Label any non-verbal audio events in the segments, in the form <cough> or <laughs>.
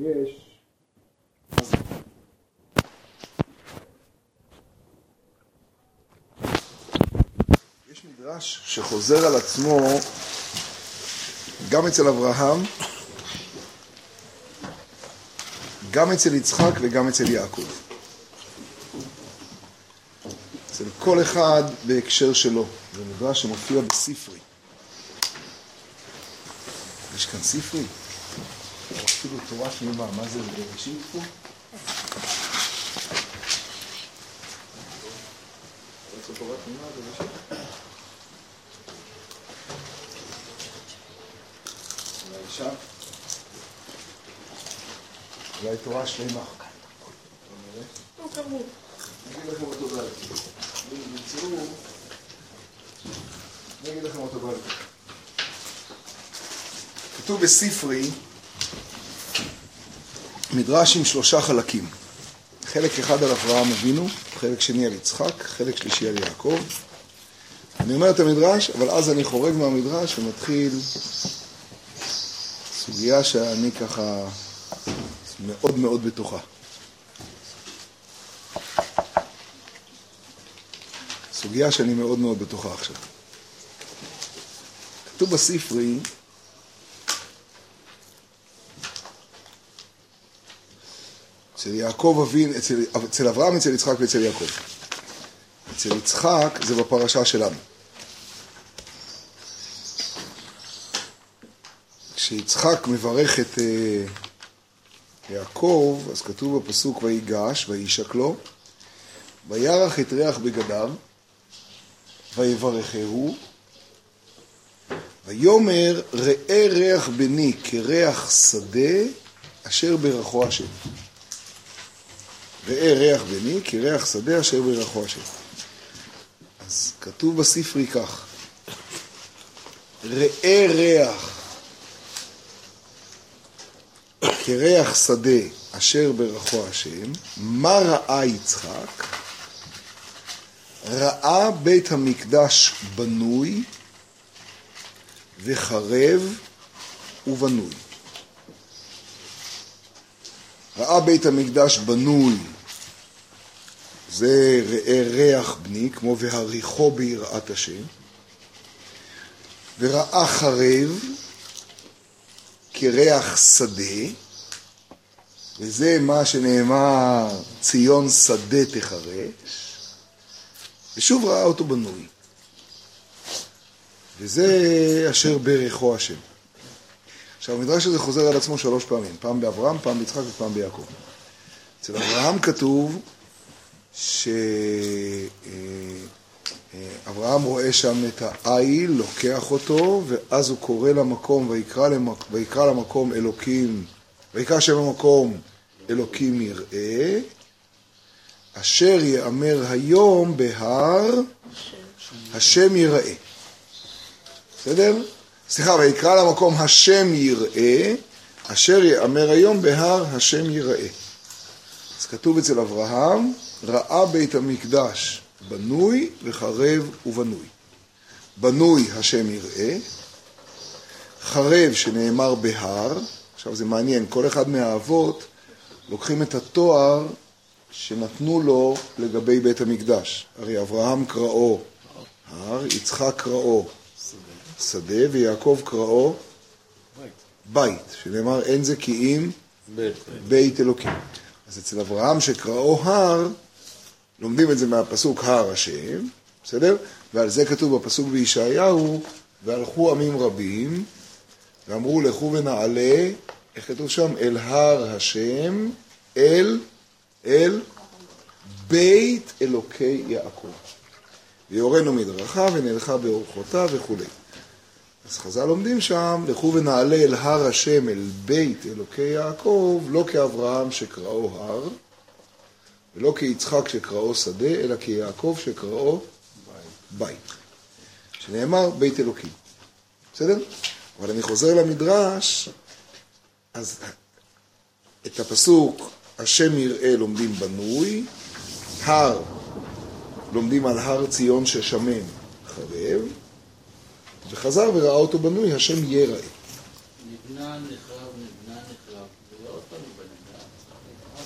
יש... יש מדרש שחוזר על עצמו גם אצל אברהם, גם אצל יצחק וגם אצל יעקב. אצל כל אחד בהקשר שלו. זה מדרש שמופיע בספרי. יש כאן ספרי? אפילו תורה שלמה, מה זה בראשית פה? אולי תורה שלמה. נגיד לכם אותו בעל נגיד לכם אותו בעל כתוב בספרי מדרש עם שלושה חלקים. חלק אחד על אברהם אבינו, חלק שני על יצחק, חלק שלישי על יעקב. אני אומר את המדרש, אבל אז אני חורג מהמדרש ומתחיל סוגיה שאני ככה מאוד מאוד בתוכה. סוגיה שאני מאוד מאוד בתוכה עכשיו. כתוב בספרי אצל יעקב אבין, אצל, אצל אברהם, אצל יצחק ואצל יעקב. אצל יצחק זה בפרשה שלנו. כשיצחק מברך את uh, יעקב, אז כתוב בפסוק ויגש, וישק לו, וירח את ריח בגדיו, ויברכהו, ויאמר ראה ריח בני כריח שדה אשר ברכו השם. ראה ריח בני כריח שדה אשר ברכו השם. אז כתוב בספרי כך, ראה ריח כריח שדה אשר ברכו השם, מה ראה יצחק? ראה בית המקדש בנוי וחרב ובנוי. ראה בית המקדש בנוי, זה ראה ריח בני, כמו והריחו ביראת השם, וראה חרב כריח שדה, וזה מה שנאמר ציון שדה תחרש, ושוב ראה אותו בנוי. וזה אשר ברכו השם. עכשיו, המדרש הזה חוזר על עצמו שלוש פעמים, פעם באברהם, פעם ביצחק ופעם ביעקב. אצל אברהם כתוב שאברהם רואה שם את העיל, לוקח אותו, ואז הוא קורא למקום, ויקרא, למק... ויקרא למקום אלוקים, ויקרא שם המקום אלוקים יראה, אשר יאמר היום בהר השם יראה. בסדר? סליחה, ויקרא למקום השם יראה, אשר יאמר היום בהר השם יראה. אז כתוב אצל אברהם, ראה בית המקדש בנוי וחרב ובנוי. בנוי השם יראה, חרב שנאמר בהר, עכשיו זה מעניין, כל אחד מהאבות לוקחים את התואר שנתנו לו לגבי בית המקדש. הרי אברהם קראו הר, יצחק קראו שדה, ויעקב קראו בית, בית שנאמר אין זה כי אם בית, בית אלוקים. אז אצל אברהם שקראו הר, לומדים את זה מהפסוק הר השם, בסדר? ועל זה כתוב בפסוק בישעיהו, והלכו עמים רבים, ואמרו לכו ונעלה, איך כתוב שם? אל הר השם, אל, אל בית אלוקי יעקב. ויורנו מדרכה ונלכה באורחותיו וכולי. אז חז"ל לומדים שם, לכו ונעלה אל הר השם, אל בית אלוקי יעקב, לא כאברהם שקראו הר, ולא כיצחק שקראו שדה, אלא כיעקב שקראו בית. שנאמר בית אלוקים. בסדר? אבל אני חוזר למדרש, אז את הפסוק השם יראה לומדים בנוי, הר לומדים על הר ציון ששמן חרב, וחזר וראה אותו בנוי, השם יראה. נבנה נחרב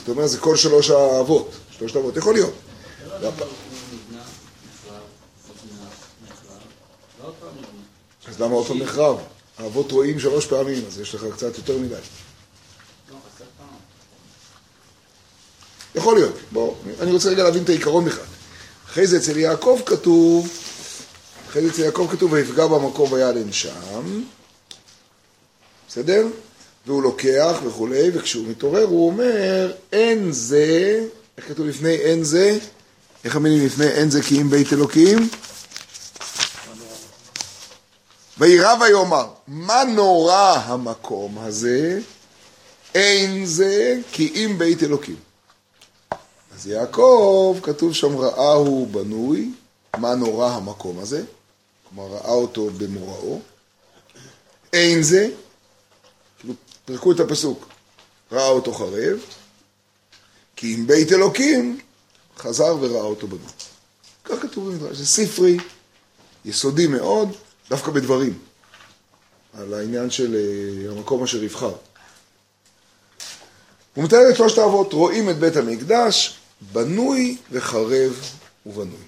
זאת אומרת, זה כל שלוש האבות, שלושת האבות, יכול להיות. אז למה עוד פעם נחרב? האבות רואים שלוש פעמים, אז יש לך קצת יותר מדי. יכול להיות. בוא, אני רוצה רגע להבין את העיקרון בכלל. אחרי זה אצל יעקב כתוב, אחרי זה אצל יעקב כתוב, ויפגע במקום ויעלן שם, בסדר? והוא לוקח וכולי, וכשהוא מתעורר הוא אומר, אין זה, איך כתוב לפני אין זה? איך המילים לפני אין זה כי אם בית אלוקים? וירא ויאמר, מה נורא המקום הזה? אין זה כי אם בית אלוקים. אז יעקב, כתוב שם ראה הוא בנוי, מה נורא המקום הזה? כלומר, ראה אותו במוראו. אין זה, פרקו את הפסוק, ראה אותו חרב, כי אם בית אלוקים חזר וראה אותו בנוי. כך כתוב במדרש, זה ספרי יסודי מאוד, דווקא בדברים, על העניין של אה, המקום אשר יבחר. הוא מתאר את שלושת האבות, רואים את בית המקדש, בנוי וחרב ובנוי.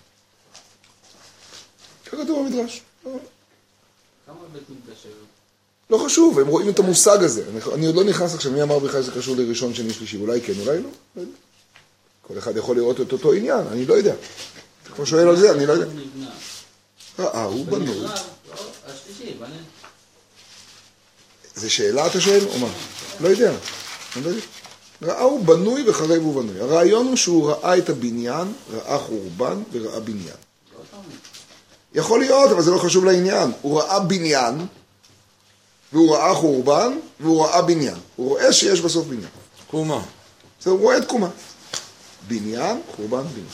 כך כתוב במדרש. לא חשוב, הם רואים את המושג הזה. אני עוד לא נכנס עכשיו, מי אמר בכלל שזה קשור לראשון, שני, שלישי? אולי כן, אולי לא. לא יודע. כל אחד יכול לראות את אותו עניין, אני לא יודע. אתה כבר שואל על זה, אני לא יודע. ראה, הוא בנוי. לא, זה שאלה אתה שואל, או מה? לא יודע. אני לא יודע. ראה הוא בנוי וחרב הוא בנוי. הרעיון הוא שהוא ראה את הבניין, ראה חורבן וראה בניין. יכול להיות, אבל זה לא חשוב לעניין. הוא ראה בניין, והוא ראה חורבן, והוא ראה בניין. הוא רואה שיש בסוף בניין. קומה. זה הוא רואה את קומה. בניין, חורבן, בניין.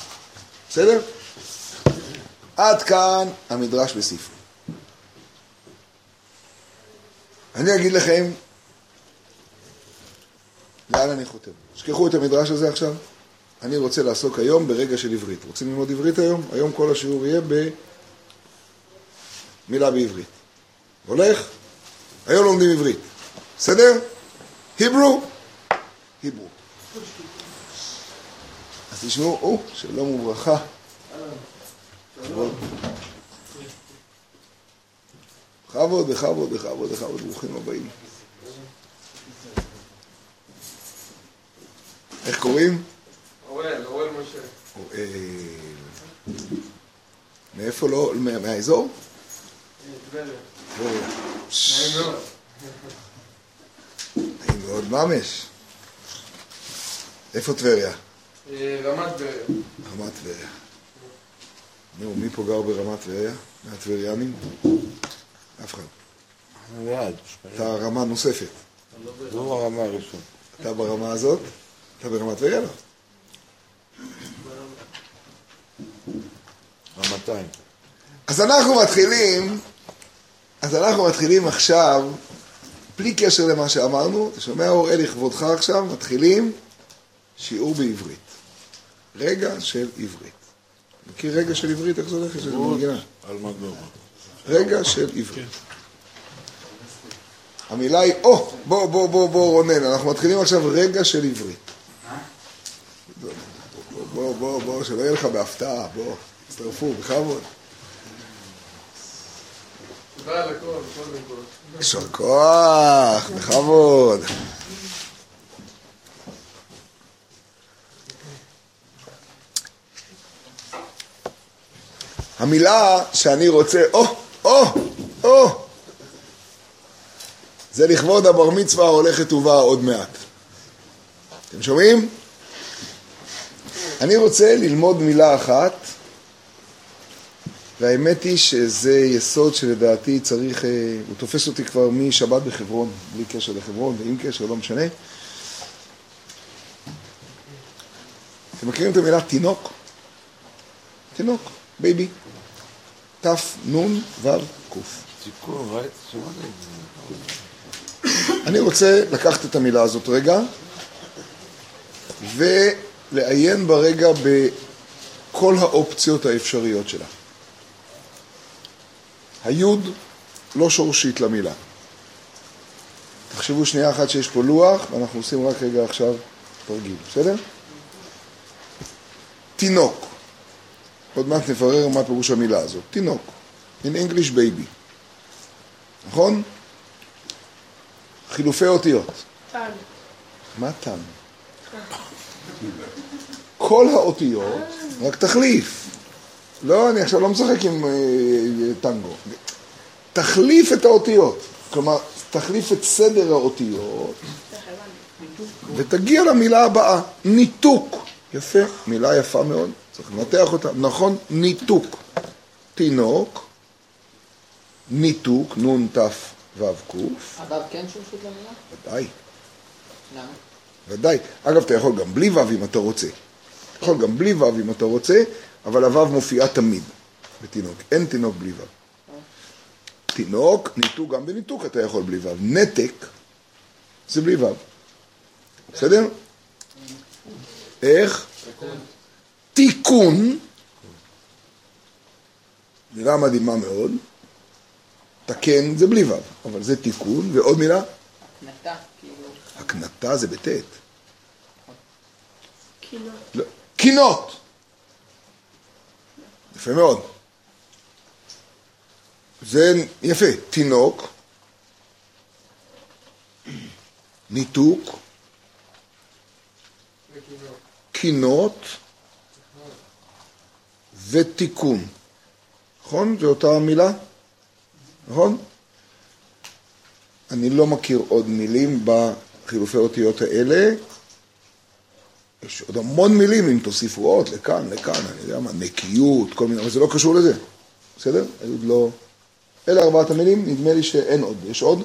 בסדר? עד כאן המדרש בספרי. אני אגיד לכם לאן אני חותם. שכחו את המדרש הזה עכשיו. אני רוצה לעסוק היום ברגע של עברית. רוצים ללמוד עברית היום? היום כל השיעור יהיה במילה בעברית. הולך? היום לומדים עברית. בסדר? היברו? היברו. אז תשמעו, או, שלום וברכה. בכבוד. בכבוד, בכבוד, בכבוד, ברוכים הבאים. איך קוראים? אוראל, אוראל משה. אוראל. מאיפה לא? מה- מהאזור? טבריה. טבריה. נעים מאוד. נעים מאוד ממש. איפה טבריה? אה, רמת טבריה. רמת טבריה. נו, מי פה גר ברמת טבריה? מהטבריאנים? אף אחד. אתה רמה נוספת. זו הרמה הראשונה. אתה ברמה הזאת? אתה ברמת טבריה? לא. רמתיים. אז אנחנו מתחילים, אז אנחנו מתחילים עכשיו, בלי קשר למה שאמרנו, אתה שומע אוראל לכבודך עכשיו, מתחילים שיעור בעברית. רגע של עברית. מכיר רגע של עברית? איך זה הולך? יש מנגינה. על מדור. רגע של עברית. המילה היא, או, בוא, בוא, בוא, בוא, רונן, אנחנו מתחילים עכשיו רגע של עברית. בוא, בוא, בוא, בוא, שלא יהיה לך בהפתעה, בוא, תצטרפו, בכבוד. יישר כוח, בכבוד. המילה שאני רוצה, או, או, או, זה לכבוד הבר מצווה ההולכת ובאה עוד מעט. אתם שומעים? אני רוצה ללמוד מילה אחת, והאמת היא שזה יסוד שלדעתי צריך, אה, הוא תופס אותי כבר משבת בחברון, בלי קשר לחברון ועם קשר, לא משנה. אתם מכירים את המילה תינוק? תינוק, baby. ת' נ' ו' ק'. תיקון, ראית? שמעת את זה. אני רוצה לקחת את המילה הזאת רגע ולעיין ברגע בכל האופציות האפשריות שלה. היוד לא שורשית למילה. תחשבו שנייה אחת שיש פה לוח, ואנחנו עושים רק רגע עכשיו תרגיל, בסדר? תינוק. עוד מעט נברר מה פירוש המילה הזאת. תינוק. In English baby. נכון? חילופי אותיות. טל. מה תם? כל האותיות, רק תחליף. לא, אני עכשיו לא משחק עם אה, טנגו. תחליף את האותיות. כלומר, תחליף את סדר האותיות ותגיע למילה הבאה, ניתוק. יפה, מילה יפה מאוד, צריך לנתח אותה. נכון, ניתוק. תינוק, ניתוק, נון תו וו קוף, הוו כן שורשות למילה? ודאי. למה? ודאי. אגב, אתה יכול גם בלי וו אם אתה רוצה. אתה יכול גם בלי וו אם אתה רוצה, אבל הוו מופיעה תמיד בתינוק. אין תינוק בלי וו. תינוק, ניתוק, גם בניתוק אתה יכול בלי וו. נתק זה בלי וו. בסדר? איך? תיקון, מילה מדהימה מאוד. תקן זה בלי וו, אבל זה תיקון, ועוד מילה? נטע, כאילו... הקנטה זה בטית. קינות. לא. קינות. יפה מאוד. זה יפה. תינוק, ניתוק, קינות ותיקון. נכון? זו אותה מילה? נכון? אני לא מכיר עוד מילים בחילופי אותיות האלה. יש עוד המון מילים, אם תוסיפו עוד, לכאן, לכאן, אני יודע מה, נקיות, כל מיני, אבל זה לא קשור לזה, בסדר? עוד לא... אלה ארבעת המילים, נדמה לי שאין עוד. יש עוד?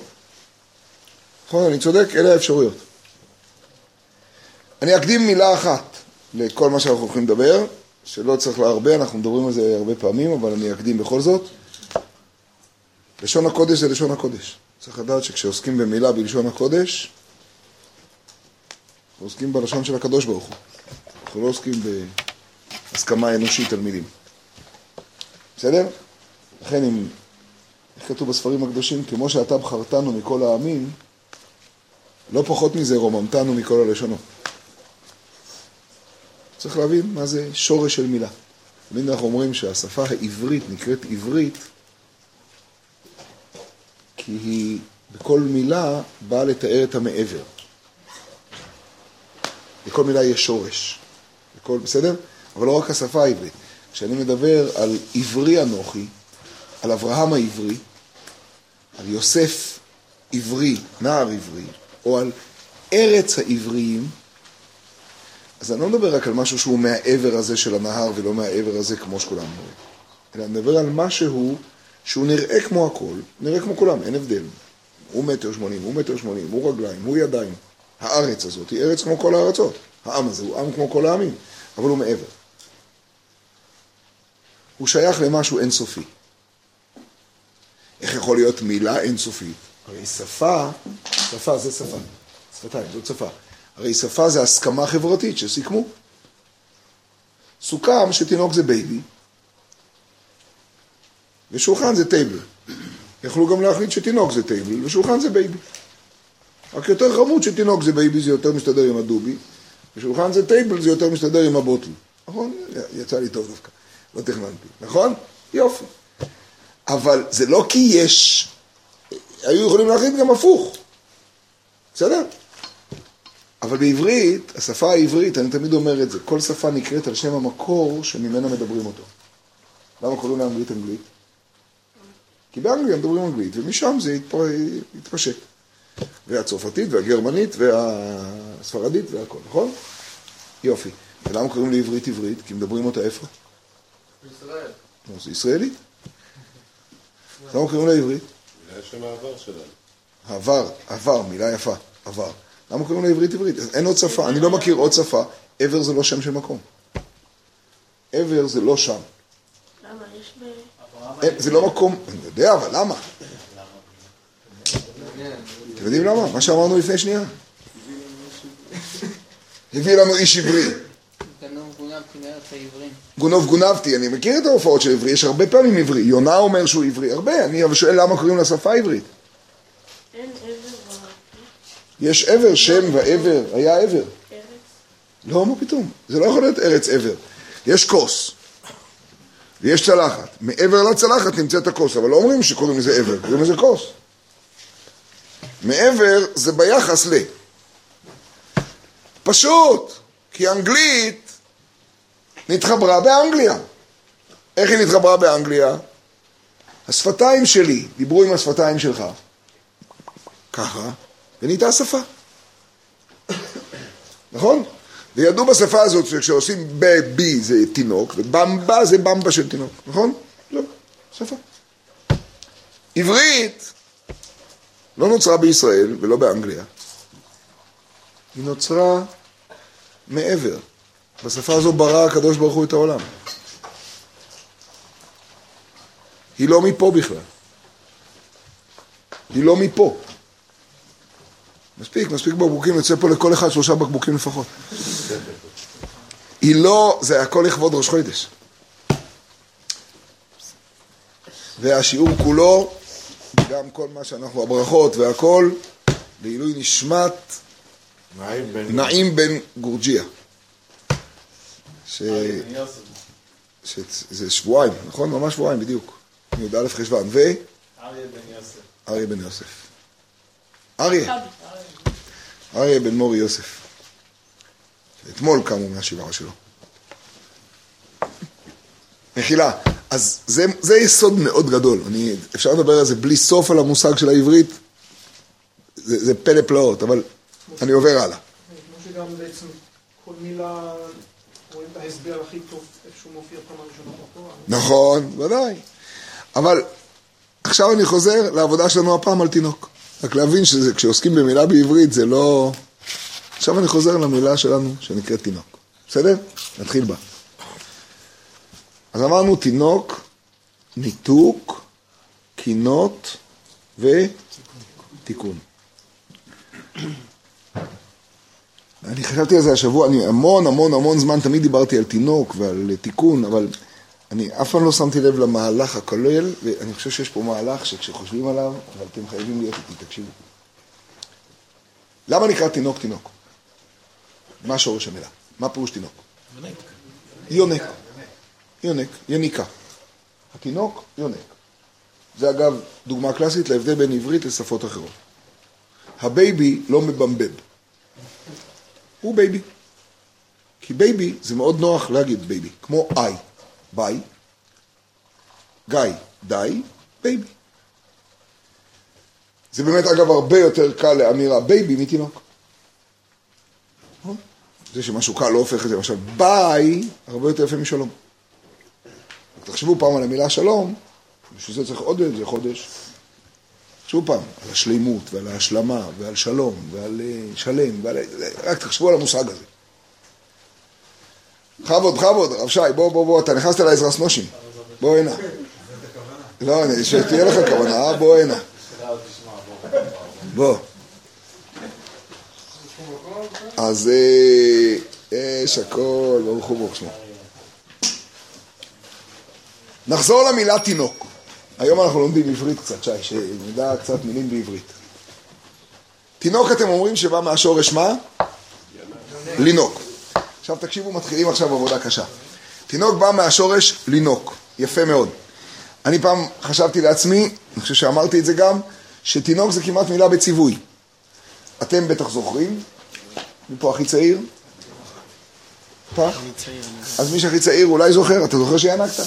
נכון, אני צודק, אלה האפשרויות. אני אקדים מילה אחת לכל מה שאנחנו הולכים לדבר, שלא צריך לה הרבה, אנחנו מדברים על זה הרבה פעמים, אבל אני אקדים בכל זאת. לשון הקודש זה לשון הקודש. צריך לדעת שכשעוסקים במילה בלשון הקודש, אנחנו עוסקים בלשון של הקדוש ברוך הוא. אנחנו לא עוסקים בהסכמה אנושית על מילים. בסדר? לכן אם, איך כתוב בספרים הקדושים, כמו שאתה בחרתנו מכל העמים, לא פחות מזה רוממתנו מכל הלשונות. צריך להבין מה זה שורש של מילה. תמיד אנחנו אומרים שהשפה העברית נקראת עברית כי היא בכל מילה באה לתאר את המעבר. לכל מילה יש שורש. לכל, בסדר? אבל לא רק השפה העברית. כשאני מדבר על עברי אנוכי, על אברהם העברי, על יוסף עברי, נער עברי, או על ארץ העבריים, אז אני לא מדבר רק על משהו שהוא מהעבר הזה של הנהר ולא מהעבר הזה כמו שכולם אומרים, אלא אני מדבר על משהו שהוא נראה כמו הכל, נראה כמו כולם, אין הבדל. הוא מטר שמונים, הוא מטר שמונים, הוא רגליים, הוא ידיים. הארץ הזאת היא ארץ כמו כל הארצות. העם הזה הוא עם כמו כל העמים, אבל הוא מעבר. הוא שייך למשהו אינסופי. איך יכול להיות מילה אינסופית? הרי שפה, שפה זה שפה, שפתיים, זאת שפה. הרי שפה זה הסכמה חברתית שסיכמו. סוכם שתינוק זה baby, ושולחן זה table. יכלו גם להחליט שתינוק זה table ושולחן זה baby. רק יותר חמוד שתינוק זה baby, זה יותר מסתדר עם הדובי, ושולחן זה table, זה יותר מסתדר עם ה bottle. נכון? יצא לי טוב דווקא, לא תכננתי. נכון? יופי. אבל זה לא כי יש, היו יכולים להחליט גם הפוך. בסדר? אבל בעברית, השפה העברית, אני תמיד אומר את זה, כל שפה נקראת על שם המקור שממנה מדברים אותו. למה קוראים לאנגלית אנגלית? כי באנגליה מדברים אנגלית, ומשם זה התפשט. והצרפתית, והגרמנית, והספרדית, והכל, נכון? יופי. ולמה קוראים לעברית עברית? כי מדברים אותה איפה? בישראל. זה ישראלית. למה קוראים לה עברית? זה השם העבר שלנו. עבר, עבר, מילה יפה, עבר. למה קוראים לה עברית עברית? אין עוד שפה, אני לא מכיר עוד שפה. עבר זה לא שם של מקום. עבר זה לא שם. למה? יש ב... אין, זה לא מקום, אני יודע, אבל למה? אתם יודעים למה? מה שאמרנו לפני שנייה. הביא לנו איש עברי. גנוב גונבתי אני מכיר את ההופעות של עברי, יש הרבה פעמים עברי. יונה אומר שהוא עברי, הרבה. אני שואל למה קוראים לשפה עברית. יש עבר, שם ועבר, היה עבר. לא, מה פתאום? זה לא יכול להיות ארץ עבר. יש כוס, ויש צלחת. מעבר לצלחת נמצאת הכוס, אבל לא אומרים שקוראים לזה עבר, קוראים לזה כוס. מעבר זה ביחס ל. פשוט, כי אנגלית נתחברה באנגליה. איך היא נתחברה באנגליה? השפתיים שלי דיברו עם השפתיים שלך. ככה, ונהייתה שפה. נכון? וידעו בשפה הזאת שכשעושים ב-בי זה תינוק, ובמבה זה במבה של תינוק, נכון? לא, שפה. עברית לא נוצרה בישראל ולא באנגליה. היא נוצרה מעבר. בשפה הזו ברא הקדוש ברוך הוא את העולם. היא לא מפה בכלל. היא לא מפה. מספיק, מספיק בקבוקים, יוצא פה לכל אחד שלושה בקבוקים לפחות. היא לא, זה הכל לכבוד ראש חודש. והשיעור כולו, גם כל מה שאנחנו, הברכות והכל, לעילוי נשמת נעים בין... נעים בן גורג'יה. ש... שזה שבועיים, נכון? ממש שבועיים בדיוק. י"א חשוון. ו? אריה בן יוסף. אריה בן יוסף. אריה. אריה בן מורי יוסף. אתמול קמו מהשבעה שלו. מחילה. אז זה, זה יסוד מאוד גדול. אני, אפשר לדבר על זה בלי סוף על המושג של העברית. זה, זה פלא פלאות, אבל אני עובר הלאה. כמו שגם בעצם כל מילה, רואים את ההסבר הכי טוב, איפה שהוא מופיע פעם ראשונה בתורה. נכון, ודאי. אבל עכשיו אני חוזר לעבודה שלנו הפעם על תינוק. רק להבין שכשעוסקים במילה בעברית זה לא... עכשיו אני חוזר למילה שלנו שנקראת תינוק. בסדר? נתחיל בה. אז אמרנו תינוק, ניתוק, קינות ותיקון. אני חשבתי על זה השבוע, אני המון המון המון זמן תמיד דיברתי על תינוק ועל תיקון, אבל אני אף פעם לא שמתי לב למהלך הכולל, ואני חושב שיש פה מהלך שכשחושבים עליו, אבל אתם חייבים להיות איתי, תקשיבו. למה נקרא תינוק תינוק? מה שורש המילה? מה פירוש תינוק? יונק. יונק, יניקה. התינוק, יונק. זה אגב דוגמה קלאסית להבדל בין עברית לשפות אחרות. ה baby לא מבייבב. הוא baby. כי baby זה מאוד נוח להגיד baby, כמו איי. ביי, גיא, די, baby. זה באמת אגב הרבה יותר קל לאמירה baby מתינוק. זה שמשהו קל לא הופך את זה, למשל ביי, הרבה יותר יפה משלום. תחשבו פעם על המילה שלום, בשביל זה צריך עוד איזה חודש. תחשבו פעם על השלימות ועל ההשלמה ועל שלום ועל אה, שלם, ועל... רק תחשבו על המושג הזה. בכבוד, בכבוד, הרב שי, בוא, בוא, בוא, אתה נכנסת לעזרא סנושים. בוא הנה. לא, שתהיה לך כוונה, אה? בוא הנה. בוא. אז אה, יש הכל, ברוך הוא ברוך שמו. נחזור למילה תינוק. היום אנחנו לומדים עברית קצת, שי, שנדע קצת מילים בעברית. תינוק אתם אומרים שבא מהשורש מה? לינוק. עכשיו תקשיבו, מתחילים עכשיו עבודה קשה. תינוק בא מהשורש לינוק, יפה מאוד. אני פעם חשבתי לעצמי, אני חושב שאמרתי את זה גם, שתינוק זה כמעט מילה בציווי. אתם בטח זוכרים? מי פה הכי צעיר? פה? אז מי שהכי צעיר אולי זוכר, אתה זוכר שינקת?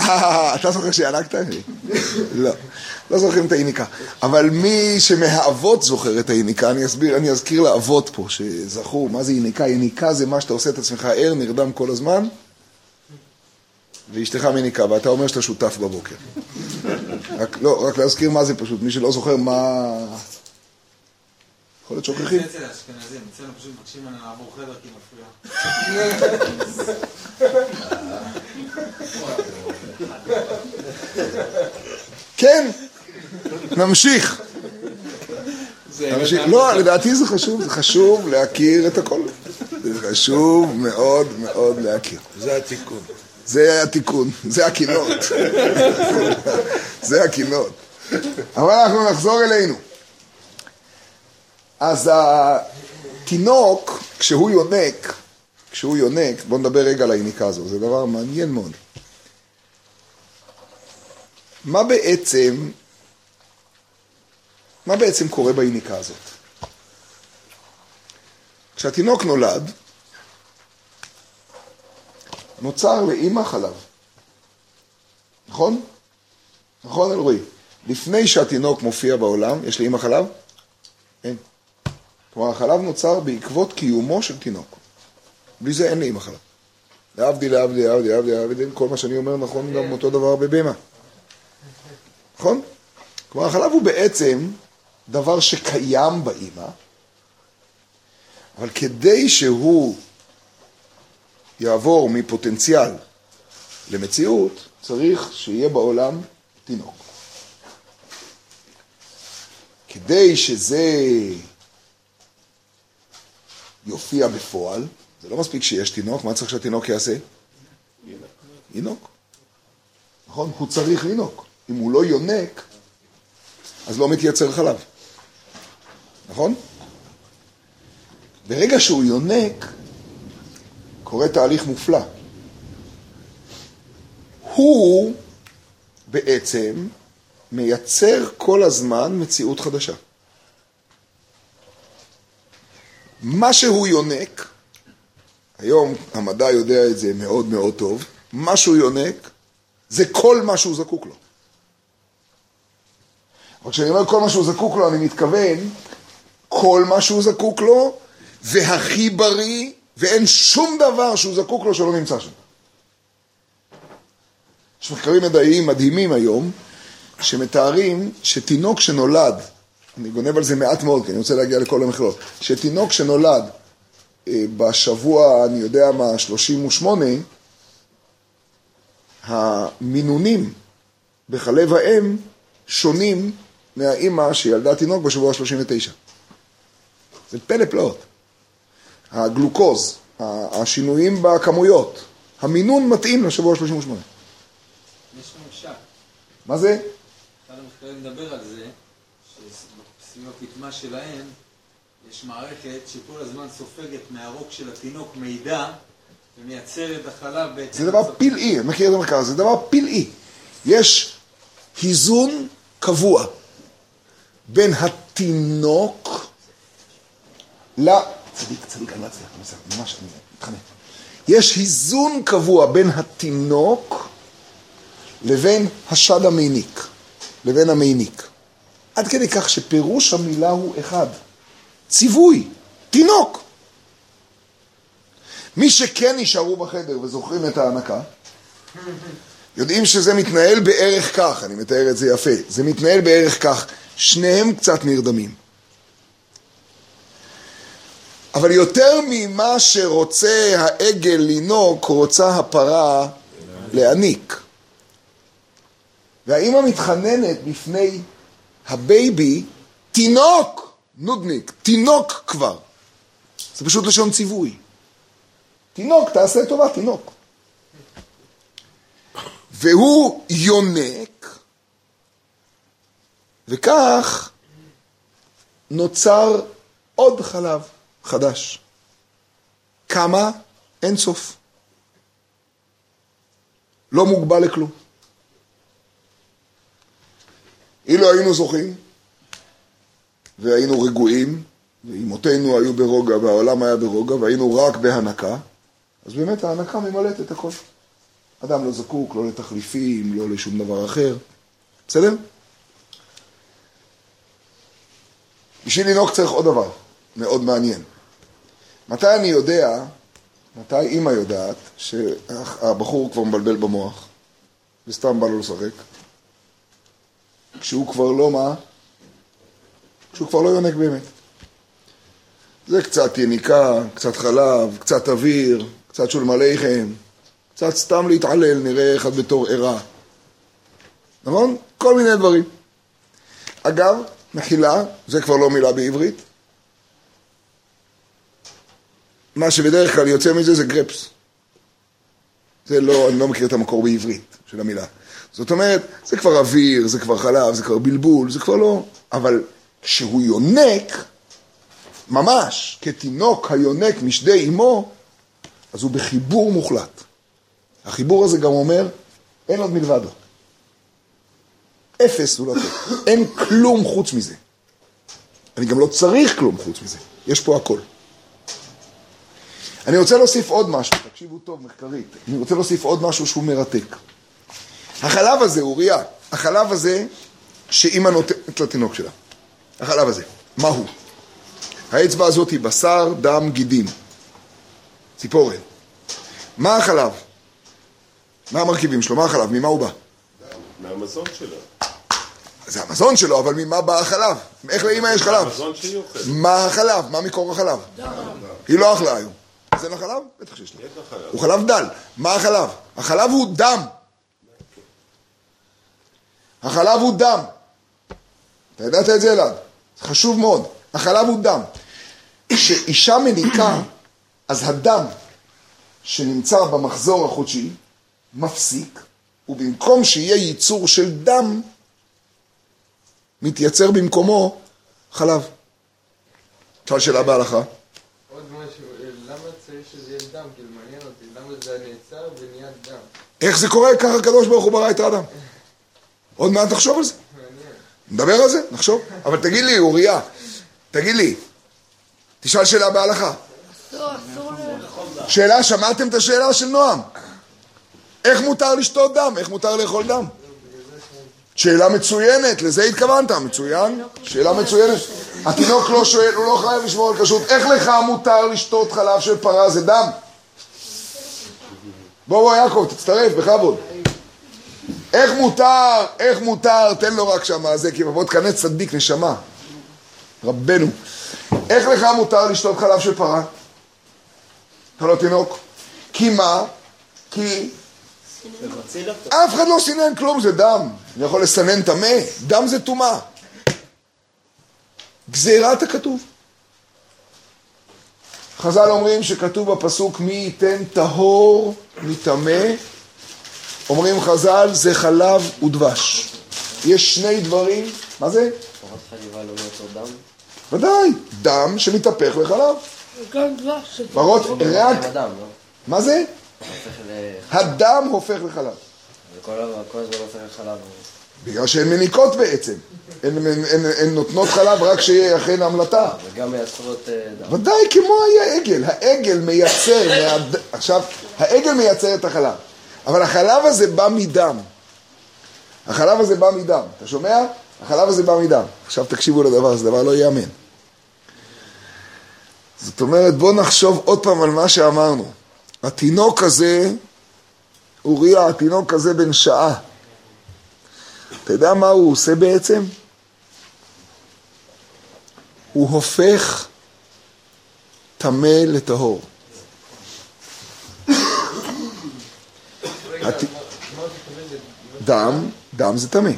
אה, אתה זוכר שינקת? לא, לא זוכרים את היניקה. אבל מי שמהאבות זוכר את היניקה, אני אסביר, אני אזכיר לאבות פה, שזכו, מה זה יניקה? יניקה זה מה שאתה עושה את עצמך ער, נרדם כל הזמן, ואשתך מניקה, ואתה אומר שאתה שותף בבוקר. רק, לא, רק להזכיר מה זה פשוט, מי שלא זוכר מה... יכול להיות שוכחים. אצל האשכנזים, אצלנו פשוט מבקשים ממנו לעבור חדר כי מפריע. כן, נמשיך. נמשיך. לא, לדעתי זה חשוב, זה חשוב להכיר את הכל. זה חשוב מאוד מאוד להכיר. זה התיקון. זה התיקון, זה הקינות. <laughs> זה הקינות. אבל אנחנו נחזור אלינו. אז התינוק, כשהוא יונק, כשהוא יונק, בואו נדבר רגע על היניקה הזו, זה דבר מעניין מאוד. מה בעצם, מה בעצם קורה ביניקה הזאת? כשהתינוק נולד, נוצר לאימא חלב. נכון? נכון, אלרועי? לפני שהתינוק מופיע בעולם, יש לאימא חלב? אין. כלומר, החלב נוצר בעקבות קיומו של תינוק. בלי זה אין לאימא חלב. להבדיל, להבדיל, להבדיל, להבדיל, להבדיל, כל מה שאני אומר נכון גם אותו דבר בבהמה. נכון? כלומר, החלב הוא בעצם דבר שקיים באימא, אבל כדי שהוא יעבור מפוטנציאל למציאות, צריך שיהיה בעולם תינוק. כדי שזה יופיע בפועל, זה לא מספיק שיש תינוק, מה צריך שהתינוק יעשה? ינוק. נכון? הוא צריך לינוק. אם הוא לא יונק, אז לא מתייצר חלב. נכון? ברגע שהוא יונק, קורה תהליך מופלא. הוא בעצם מייצר כל הזמן מציאות חדשה. מה שהוא יונק, היום המדע יודע את זה מאוד מאוד טוב, מה שהוא יונק זה כל מה שהוא זקוק לו. אבל כשאני אומר כל מה שהוא זקוק לו, אני מתכוון כל מה שהוא זקוק לו, והכי בריא, ואין שום דבר שהוא זקוק לו שלא נמצא שם. יש מחקרים מדעיים מדהימים היום, שמתארים שתינוק שנולד, אני גונב על זה מעט מאוד, כי אני רוצה להגיע לכל המכלול, שתינוק שנולד אה, בשבוע, אני יודע מה, 38, המינונים בחלב האם שונים מהאימא שילדה תינוק בשבוע ה-39. זה פלא פלאות. הגלוקוז, השינויים בכמויות, המינון מתאים לשבוע ה-38. יש ממשק. מה זה? אחד המחקרים מדבר על זה, שסביב הפטמה שלהם יש מערכת שכל הזמן סופגת מהרוק של התינוק מידע ומייצרת החלב בהתאם... זה דבר לצורך. פלאי, אני מכיר את המחקר הזה, זה דבר פלאי. יש היזון קבוע בין התינוק ל... צדיק, צדיק, אני לא אצליח, אני מצליח, ממש, אני מתחנן. יש היזון קבוע בין התינוק לבין השד המיניק, לבין המיניק. עד כדי כך שפירוש המילה הוא אחד. ציווי, תינוק. מי שכן נשארו בחדר וזוכרים את ההנקה, יודעים שזה מתנהל בערך כך, אני מתאר את זה יפה, זה מתנהל בערך כך, שניהם קצת נרדמים. אבל יותר ממה שרוצה העגל לינוק, רוצה הפרה להניק. והאימא מתחננת בפני ה baby, תינוק, נודניק, תינוק כבר. זה פשוט לשון ציווי. תינוק, תעשה טובה, תינוק. והוא יונק, וכך נוצר עוד חלב חדש. כמה? אין סוף. לא מוגבל לכלום. אילו היינו זוכים, והיינו רגועים, ואימותינו היו ברוגע, והעולם היה ברוגע, והיינו רק בהנקה, אז באמת ההנקה ממלאת את הכל. אדם לא זקוק לא לתחליפים, לא לשום דבר אחר. בסדר? בשביל לנהוג צריך עוד דבר מאוד מעניין. מתי אני יודע, מתי אימא יודעת שהבחור כבר מבלבל במוח וסתם בא לו לשחק? כשהוא כבר לא מה? כשהוא כבר לא יונק באמת. זה קצת יניקה, קצת חלב, קצת אוויר, קצת שולם לחם, קצת סתם להתעלל, נראה אחד בתור ערה. נכון? כל מיני דברים. אגב, מחילה, זה כבר לא מילה בעברית. מה שבדרך כלל יוצא מזה זה גרפס. זה לא, אני לא מכיר את המקור בעברית של המילה. זאת אומרת, זה כבר אוויר, זה כבר חלב, זה כבר בלבול, זה כבר לא... אבל כשהוא יונק, ממש, כתינוק היונק משדי אמו, אז הוא בחיבור מוחלט. החיבור הזה גם אומר, אין עוד מלבדו. אפס הוא לתת. אין כלום חוץ מזה. אני גם לא צריך כלום חוץ מזה. יש פה הכל. אני רוצה להוסיף עוד משהו, תקשיבו טוב מחקרית. אני רוצה להוסיף עוד משהו שהוא מרתק. החלב הזה, אוריה, החלב הזה שאימא נותנת לתינוק שלה. החלב הזה, מה הוא? האצבע הזאת היא בשר, דם, גידים. ציפורן. מה החלב? מה המרכיבים שלו? מה החלב? ממה הוא בא? מהמזון שלה. זה המזון שלו, אבל ממה בא החלב? איך לאמא יש חלב? המזון שהיא אוכלת. מה החלב? מה מקור החלב? היא לא אכלה היום. אז אין לה חלב? בטח שיש לה. הוא חלב דל. מה החלב? החלב הוא דם. החלב הוא דם. אתה ידעת את זה אלעד? זה חשוב מאוד. החלב הוא דם. כשאישה מניקה, אז הדם שנמצא במחזור החודשי מפסיק, ובמקום שיהיה ייצור של דם, מתייצר במקומו חלב. שאל שאלה בהלכה. עוד משהו, אה, למה צריך שזה יהיה דם? כאילו מעניין אותי, למה זה נעצר ונהיה דם? איך זה קורה? ככה הקדוש ברוך הוא ברא את האדם. עוד מעט נחשוב על זה. נדבר על זה, נחשוב. אבל תגיד לי, אוריה, תגיד לי, תשאל שאלה בהלכה. שאלה, שמעתם את השאלה של נועם? איך מותר לשתות דם? איך מותר לאכול דם? שאלה מצוינת, לזה התכוונת, מצוין, שאלה מצוינת. התינוק לא שואל, הוא לא חייב לשמור על כשרות. איך לך מותר לשתות חלב של פרה? זה דם. בוא בוא יעקב, תצטרף, בכבוד. איך מותר, איך מותר, תן לו רק שמה זה, כי בוא תקנא צדיק, נשמה. רבנו. איך לך מותר לשתות חלב של פרה? אתה לא תינוק. כי מה? כי אף אחד לא סינן כלום, זה דם. אני יכול לסנן טמא, דם זה טומאה. גזירת הכתוב. חז"ל אומרים שכתוב בפסוק מי ייתן טהור מטמא, אומרים חז"ל זה חלב ודבש. יש שני דברים, מה זה? תורת חליבה לא מאותו דם? ודאי, דם שמתהפך לחלב. גם דבש. פרות, רק, לא? מה זה? הדם הופך לחלב. וכל הזמן הופך לחלב. בגלל שהן מניקות בעצם. הן, נותנות חלב רק שיהיה אכן המלטה. וגם מייצרות אה, דם. ודאי, כמו העגל. העגל מייצר. <laughs> עכשיו, העגל מייצר את החלב. אבל החלב הזה בא מדם. החלב הזה בא מדם. אתה שומע? החלב הזה בא מדם. עכשיו תקשיבו לדבר הזה, דבר לא ייאמן. זאת אומרת, בואו נחשוב עוד פעם על מה שאמרנו. התינוק הזה, אוריה, התינוק הזה בן שעה. אתה יודע מה הוא עושה בעצם? הוא הופך טמא לטהור. דם, דם זה טמא.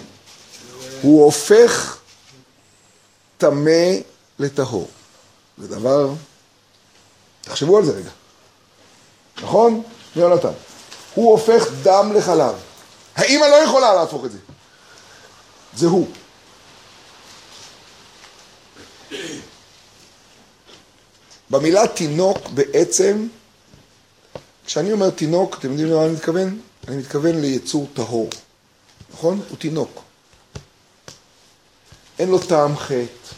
הוא הופך טמא לטהור. זה דבר... תחשבו על זה רגע. נכון? יונתן. הוא הופך דם לחלב. האמא לא יכולה להפוך את זה. זה הוא. במילה תינוק בעצם, כשאני אומר תינוק, אתם יודעים למה אני מתכוון? אני מתכוון ליצור טהור, נכון? הוא תינוק. אין לו טעם חטא,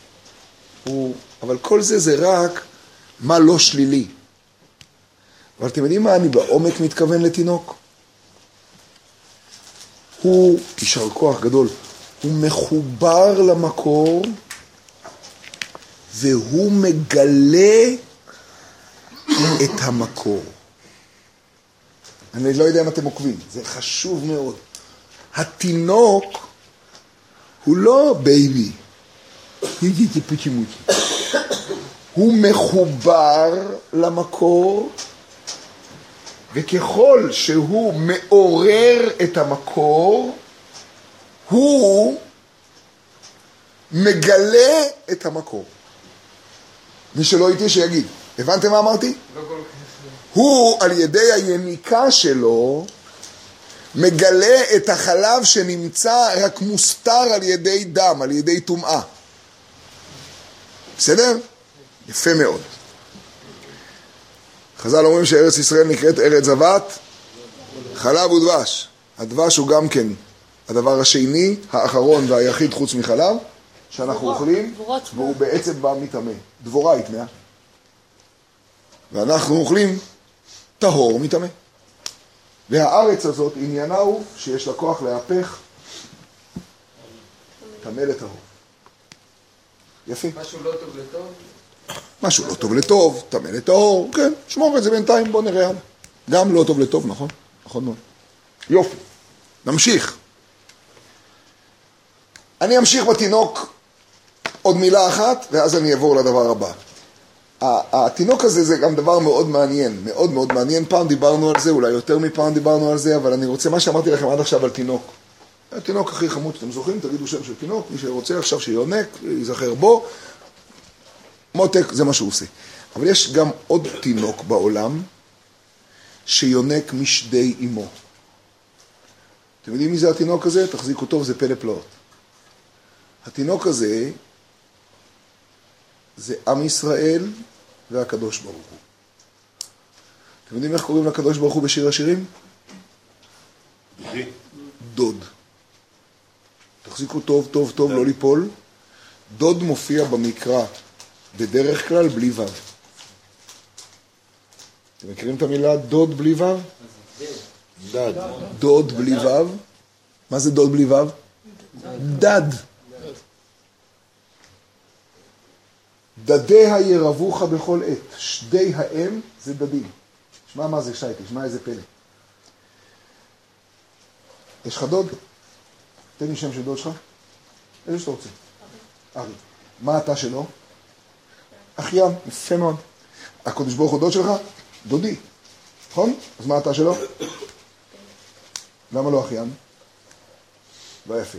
הוא... אבל כל זה זה רק מה לא שלילי. אבל אתם יודעים מה אני בעומק מתכוון לתינוק? הוא, יישר כוח גדול, הוא מחובר למקור והוא מגלה את המקור. אני לא יודע אם אתם עוקבים, זה חשוב מאוד. התינוק הוא לא baby, הוא מחובר למקור, וככל שהוא מעורר את המקור, הוא מגלה את המקור. מי שלא איתי שיגיד. הבנתם מה אמרתי? לא כל כך... הוא על ידי היניקה שלו מגלה את החלב שנמצא רק מוסתר על ידי דם, על ידי טומאה. בסדר? יפה מאוד. חז"ל אומרים שארץ ישראל נקראת ארץ זבת, חלב ודבש. הדבש הוא גם כן הדבר השני, האחרון והיחיד חוץ מחלב, שאנחנו דבורות, אוכלים, דבורות והוא בעצם בא מטמא. דבורה היא טמאה. ואנחנו אוכלים טהור מטמא. והארץ הזאת, עניינה הוא שיש לה כוח להפך טמא לטהור. יפה. משהו לא טוב לטוב? משהו לא טוב לטוב, טמא לטהור, כן, שמור את זה בינתיים, בוא נראה הלאה. גם לא טוב לטוב, נכון? נכון מאוד. יופי, נמשיך. אני אמשיך בתינוק עוד מילה אחת, ואז אני אעבור לדבר הבא. התינוק הזה זה גם דבר מאוד מעניין, מאוד מאוד מעניין. פעם דיברנו על זה, אולי יותר מפעם דיברנו על זה, אבל אני רוצה, מה שאמרתי לכם עד עכשיו על תינוק. התינוק הכי חמוד שאתם זוכרים, תגידו שם של תינוק, מי שרוצה עכשיו שיונק, ייזכר בו. מותק, זה מה שהוא עושה. אבל יש גם עוד תינוק בעולם שיונק משדי אמו. אתם יודעים מי זה התינוק הזה? תחזיקו טוב, זה פלא פלאות. התינוק הזה זה עם ישראל והקדוש ברוך הוא. אתם יודעים איך קוראים לקדוש ברוך הוא בשיר השירים? דוד. תחזיקו טוב, טוב, טוב, לא ליפול. דוד מופיע במקרא בדרך כלל בלי ו'. אתם מכירים את המילה דוד בלי ו'? דד. דוד בלי ו'. מה זה דוד בלי ו'? דד. דדיה ירבוך בכל עת. שדי האם זה דדים. שמע מה זה שי, תשמע איזה פלא. יש לך דוד? תן לי שם של דוד שלך. איזה שאתה רוצה. ארי. מה אתה שלו? אחיין, יפה מאוד. הקדוש ברוך הוא דוד שלך? דודי. נכון? אז מה אתה שלו? למה לא אחיין? לא יפה.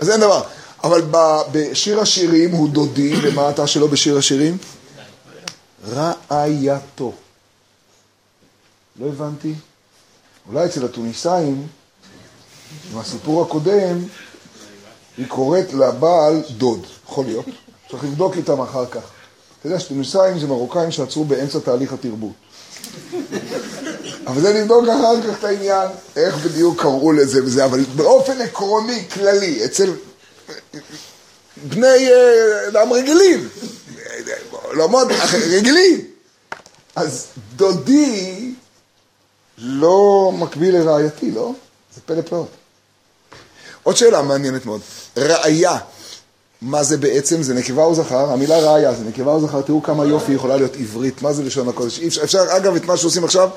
אז אין דבר. אבל בשיר השירים הוא דודי, <coughs> ומה אתה שלו בשיר השירים? רעייתו. לא הבנתי. אולי אצל התוניסאים, עם הסיפור הקודם, היא קוראת לבעל דוד. יכול להיות. צריך לבדוק איתם אחר כך. אתה יודע שתוניסאים זה מרוקאים שעצרו באמצע תהליך התרבות. אבל זה לבדוק אחר כך את העניין, איך בדיוק קראו לזה וזה, אבל באופן עקרוני, כללי, אצל בני אה, אדם רגילים, עולמות רגילים, אז דודי לא מקביל לרעייתי, לא? זה פלא פלאות. עוד שאלה מעניינת מאוד, ראיה, מה זה בעצם? זה נקבה או זכר? המילה ראיה זה נקבה או זכר, תראו כמה יופי יכולה להיות עברית, מה זה לשון הקודש? אפשר, אפשר, אגב, את מה שעושים עכשיו,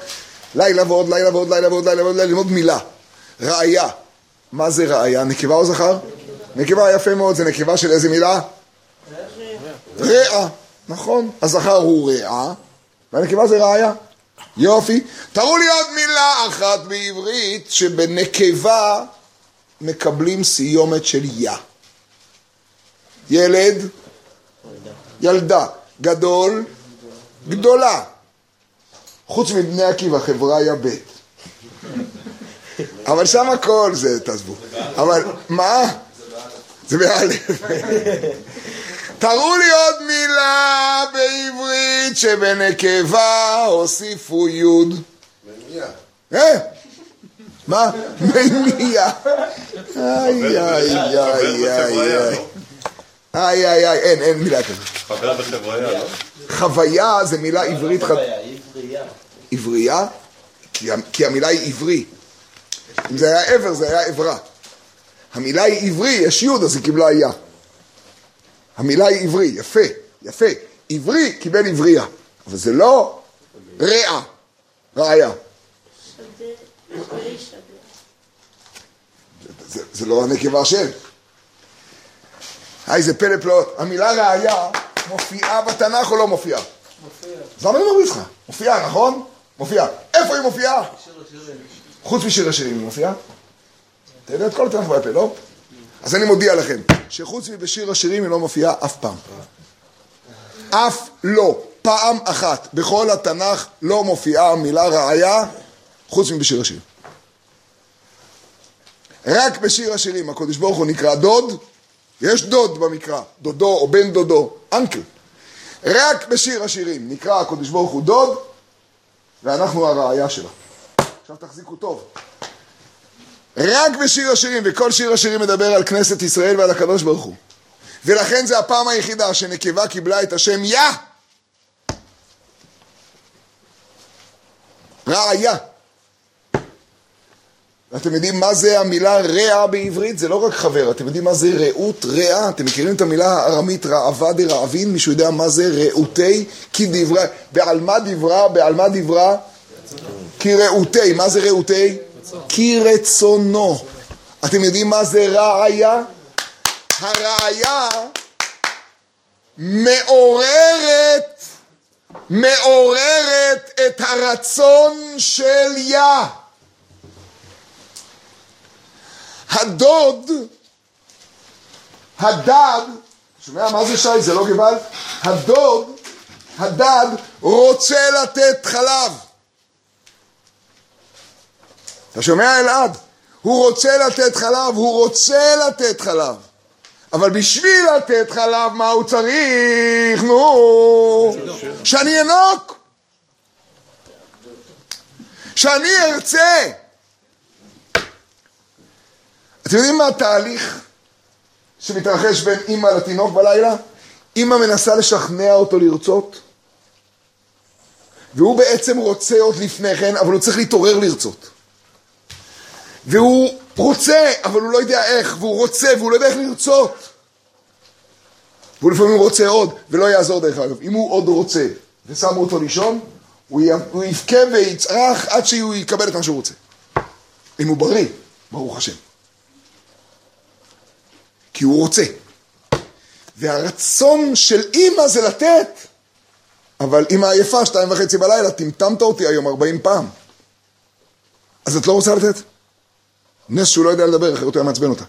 לילה ועוד לילה ועוד לילה ועוד לילה ועוד לילה, ללמוד מילה. ראיה, מה זה ראיה? נקבה או זכר? נקבה יפה מאוד, זה נקבה של איזה מילה? רעה, נכון. הזכר הוא רעה, והנקבה זה ראיה. יופי. תראו לי עוד מילה אחת בעברית שבנקבה מקבלים סיומת של יא. ילד, ילדה, גדול, גדולה. חוץ מבני עקיבא, חבריה ב'. אבל שם הכל זה, תעזבו. אבל, מה? זה באלף. תראו לי עוד מילה בעברית שבנקבה הוסיפו יוד. מניע. אה? מה? מניע. איי, איי, איי, איי, איי. איי, איי, איי, אין, אין מילה כזאת. חבר בחבריה, לא? חוויה זה מילה עברית חד... עברייה. עברייה? כי, כי המילה היא עברי. אם זה היה עבר, זה היה עברה. המילה היא עברי, יש יוד, אז היא קיבלה יה. המילה היא עברי, יפה, יפה. עברי קיבל עברייה. אבל זה לא רע, ראיה. זה, זה לא הנקבה של. היי, זה פלא פלאות. המילה ראיה מופיעה בתנ"ך או לא מופיעה? מופיע. אז למה אני אומר לך? מופיעה, נכון? מופיעה. איפה היא מופיעה? חוץ משיר השירים היא מופיעה? אתה יודע את כל התנ"ך בעל פה, לא? אז אני מודיע לכם, שחוץ מבשיר השירים היא לא מופיעה אף פעם. אף לא. פעם אחת בכל התנ"ך לא מופיעה המילה ראיה חוץ מבשיר השירים. רק בשיר השירים הקדוש ברוך הוא נקרא דוד, יש דוד במקרא, דודו או בן דודו, אנקל. רק בשיר השירים נקרא הקדוש ברוך הוא דוד, ואנחנו הראייה שלו. עכשיו תחזיקו טוב. רק בשיר השירים, וכל שיר השירים מדבר על כנסת ישראל ועל הקדוש ברוך הוא. ולכן זה הפעם היחידה שנקבה קיבלה את השם יא. ראיה. אתם יודעים מה זה המילה רע בעברית? זה לא רק חבר, אתם יודעים מה זה רעות, רע? אתם מכירים את המילה הארמית רעבה דרעבין? מישהו יודע מה זה רעותי? כי דברה, בעל מה דברה? בעל מה דברה? רעותי, מה זה רעותי? כי רצונו. אתם יודעים מה זה ראיה? הראיה מעוררת, מעוררת את הרצון של יא. הדוד, הדד, שומע מה זה שי? זה לא גוואלד? הדוד, הדד, רוצה לתת חלב. אתה שומע אלעד? הוא רוצה לתת חלב, הוא רוצה לתת חלב. אבל בשביל לתת חלב, מה הוא צריך? נו, שאני אנוק. שאני ארצה. אתם יודעים מה התהליך שמתרחש בין אימא לתינוק בלילה? אימא מנסה לשכנע אותו לרצות, והוא בעצם רוצה עוד לפני כן, אבל הוא צריך להתעורר לרצות. והוא רוצה, אבל הוא לא יודע איך, והוא רוצה, והוא לא יודע איך לרצות. והוא לפעמים רוצה עוד, ולא יעזור דרך אגב. אם הוא עוד רוצה, ושמו אותו לישון, הוא, יבכה ויצרח עד שהוא יקבל את מה שהוא רוצה. אם הוא בריא, ברוך השם. כי הוא רוצה. והרצון של אימא זה לתת, אבל אימא עייפה, שתיים וחצי בלילה, טמטמת אותי היום ארבעים פעם. אז את לא רוצה לתת? נס שהוא לא יודע לדבר, אחרת הוא היה מעצבן אותה.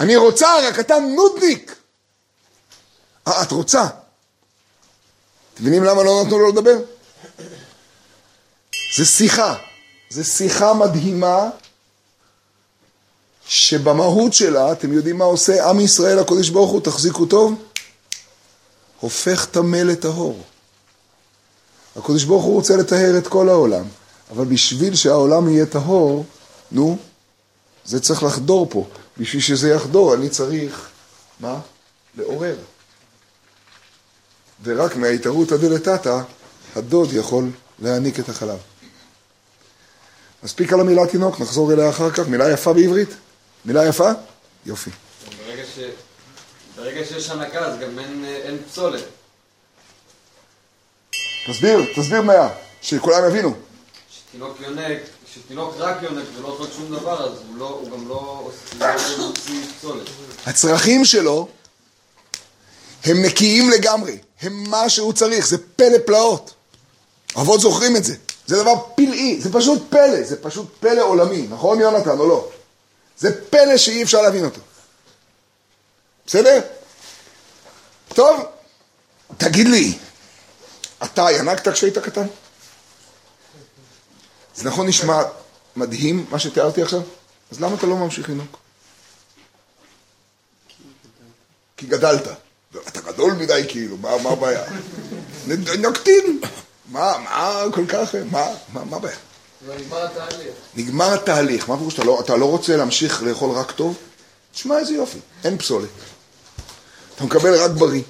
אני רוצה, רק אתה נודניק. אה, את רוצה. אתם מבינים למה לא נתנו לו לדבר? זה שיחה. זה שיחה מדהימה, שבמהות שלה, אתם יודעים מה עושה עם ישראל, הקודש ברוך הוא, תחזיקו טוב, הופך טמא לטהור. הקודש ברוך הוא רוצה לטהר את כל העולם. אבל בשביל שהעולם יהיה טהור, נו, זה צריך לחדור פה. בשביל שזה יחדור, אני צריך, מה? לעורר. ורק מההתערותא דלתתא, הדוד יכול להעניק את החלב. מספיק על המילה תינוק, נחזור אליה אחר כך. מילה יפה בעברית? מילה יפה? יופי. ברגע, ש... ברגע שיש הנקה אז גם אין, אין פסולת. תסביר, תסביר מה שכולם יבינו. שתינוק יונק, שתינוק רק יונק ולא אוכל שום דבר, אז הוא, לא, הוא גם לא לא מוציא פסולת. הצרכים שלו הם נקיים לגמרי, הם מה שהוא צריך, זה פלא פלאות. אבות זוכרים את זה, זה דבר פלאי, זה פשוט פלא, זה פשוט פלא עולמי, נכון יונתן או לא? זה פלא שאי אפשר להבין אותו. בסדר? טוב, תגיד לי, אתה ינקת כשהיית קטן? זה נכון נשמע מדהים מה שתיארתי עכשיו? אז למה אתה לא ממשיך לנהוג? כי גדלת. אתה גדול מדי כאילו, מה, מה הבעיה? נקטין. מה, מה כל כך, מה, מה, מה הבעיה? נגמר התהליך. נגמר התהליך, מה פירוש? לא, אתה לא רוצה להמשיך לאכול רק טוב? תשמע איזה יופי, אין פסולת. אתה מקבל רק בריא.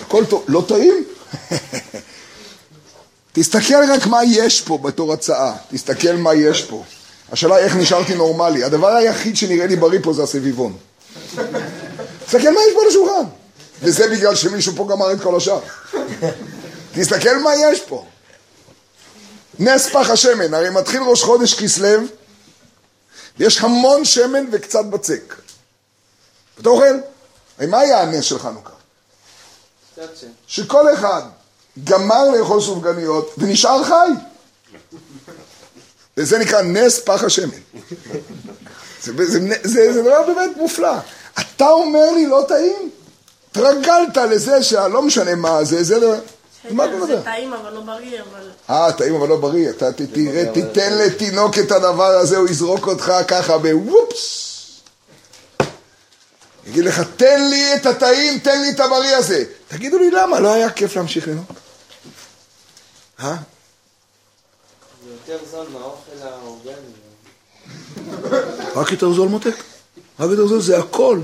הכל טוב, לא טעים? <laughs> תסתכל רק מה יש פה בתור הצעה, תסתכל מה יש פה. השאלה איך נשארתי נורמלי. הדבר היחיד שנראה לי בריא פה זה הסביבון. תסתכל מה יש פה על השולחן. וזה בגלל שמישהו פה גמר את כל השאר. תסתכל מה יש פה. נס פח השמן, הרי מתחיל ראש חודש כסלו, ויש המון שמן וקצת בצק. אתה אוכל? הרי מה היה הנס של חנוכה? שכל אחד גמר לאכול סופגניות ונשאר חי. וזה נקרא נס פח השמן. זה, זה, זה, זה דבר באמת מופלא. אתה אומר לי לא טעים? התרגלת לזה שלא משנה מה זה, זה דבר... מה אתה מדבר? זה טעים אבל לא בריא, אבל... אה, טעים אבל לא בריא. אתה תיתן לתינוק את הדבר הזה, הוא יזרוק אותך ככה בוופס. יגיד לך, תן לי את הטעים, תן לי את הבריא הזה. תגידו לי למה, לא היה כיף להמשיך לנהוג? אה? זה יותר זול מהאוכל האורגני. רק יותר זול מותק. רק יותר זול, זה הכל.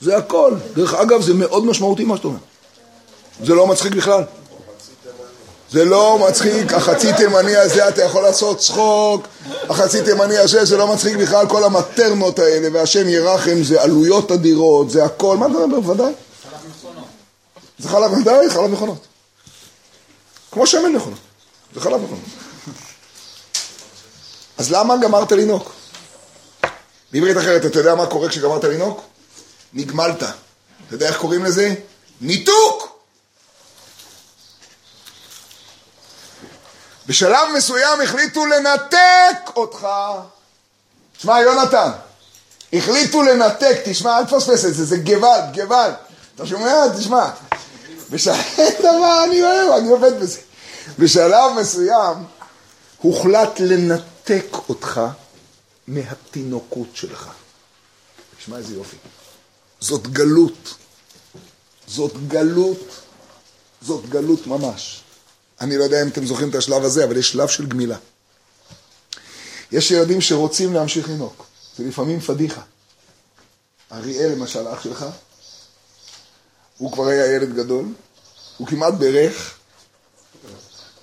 זה הכל. דרך אגב, זה מאוד משמעותי מה שאתה אומר. זה לא מצחיק בכלל. זה לא מצחיק, החצי תימני הזה, אתה יכול לעשות צחוק, החצי תימני הזה, זה לא מצחיק בכלל, כל המטרנות האלה, והשם ירחם, זה עלויות אדירות, זה הכל, מה אתה מדבר, ודאי? זה חלב, ודאי, חלב מכונות. כמו שמן מכונות, חלב מכונות. אז למה גמרת לינוק? בעברית אחרת, אתה יודע מה קורה כשגמרת לינוק? נגמלת. אתה יודע איך קוראים לזה? ניתוק! בשלב מסוים החליטו לנתק אותך. תשמע, יונתן, החליטו לנתק, תשמע, אל תפספס את זה, זה גוואלד, גוואלד. אתה שומע? תשמע. בשלב, <laughs> אני אוהב, אני עובד בזה. בשלב מסוים הוחלט לנתק אותך מהתינוקות שלך. תשמע איזה יופי. זאת גלות. זאת גלות. זאת גלות ממש. אני לא יודע אם אתם זוכרים את השלב הזה, אבל יש שלב של גמילה. יש ילדים שרוצים להמשיך לנהוג. זה לפעמים פדיחה. אריאל, למשל, אח שלך, הוא כבר היה ילד גדול, הוא כמעט בירך,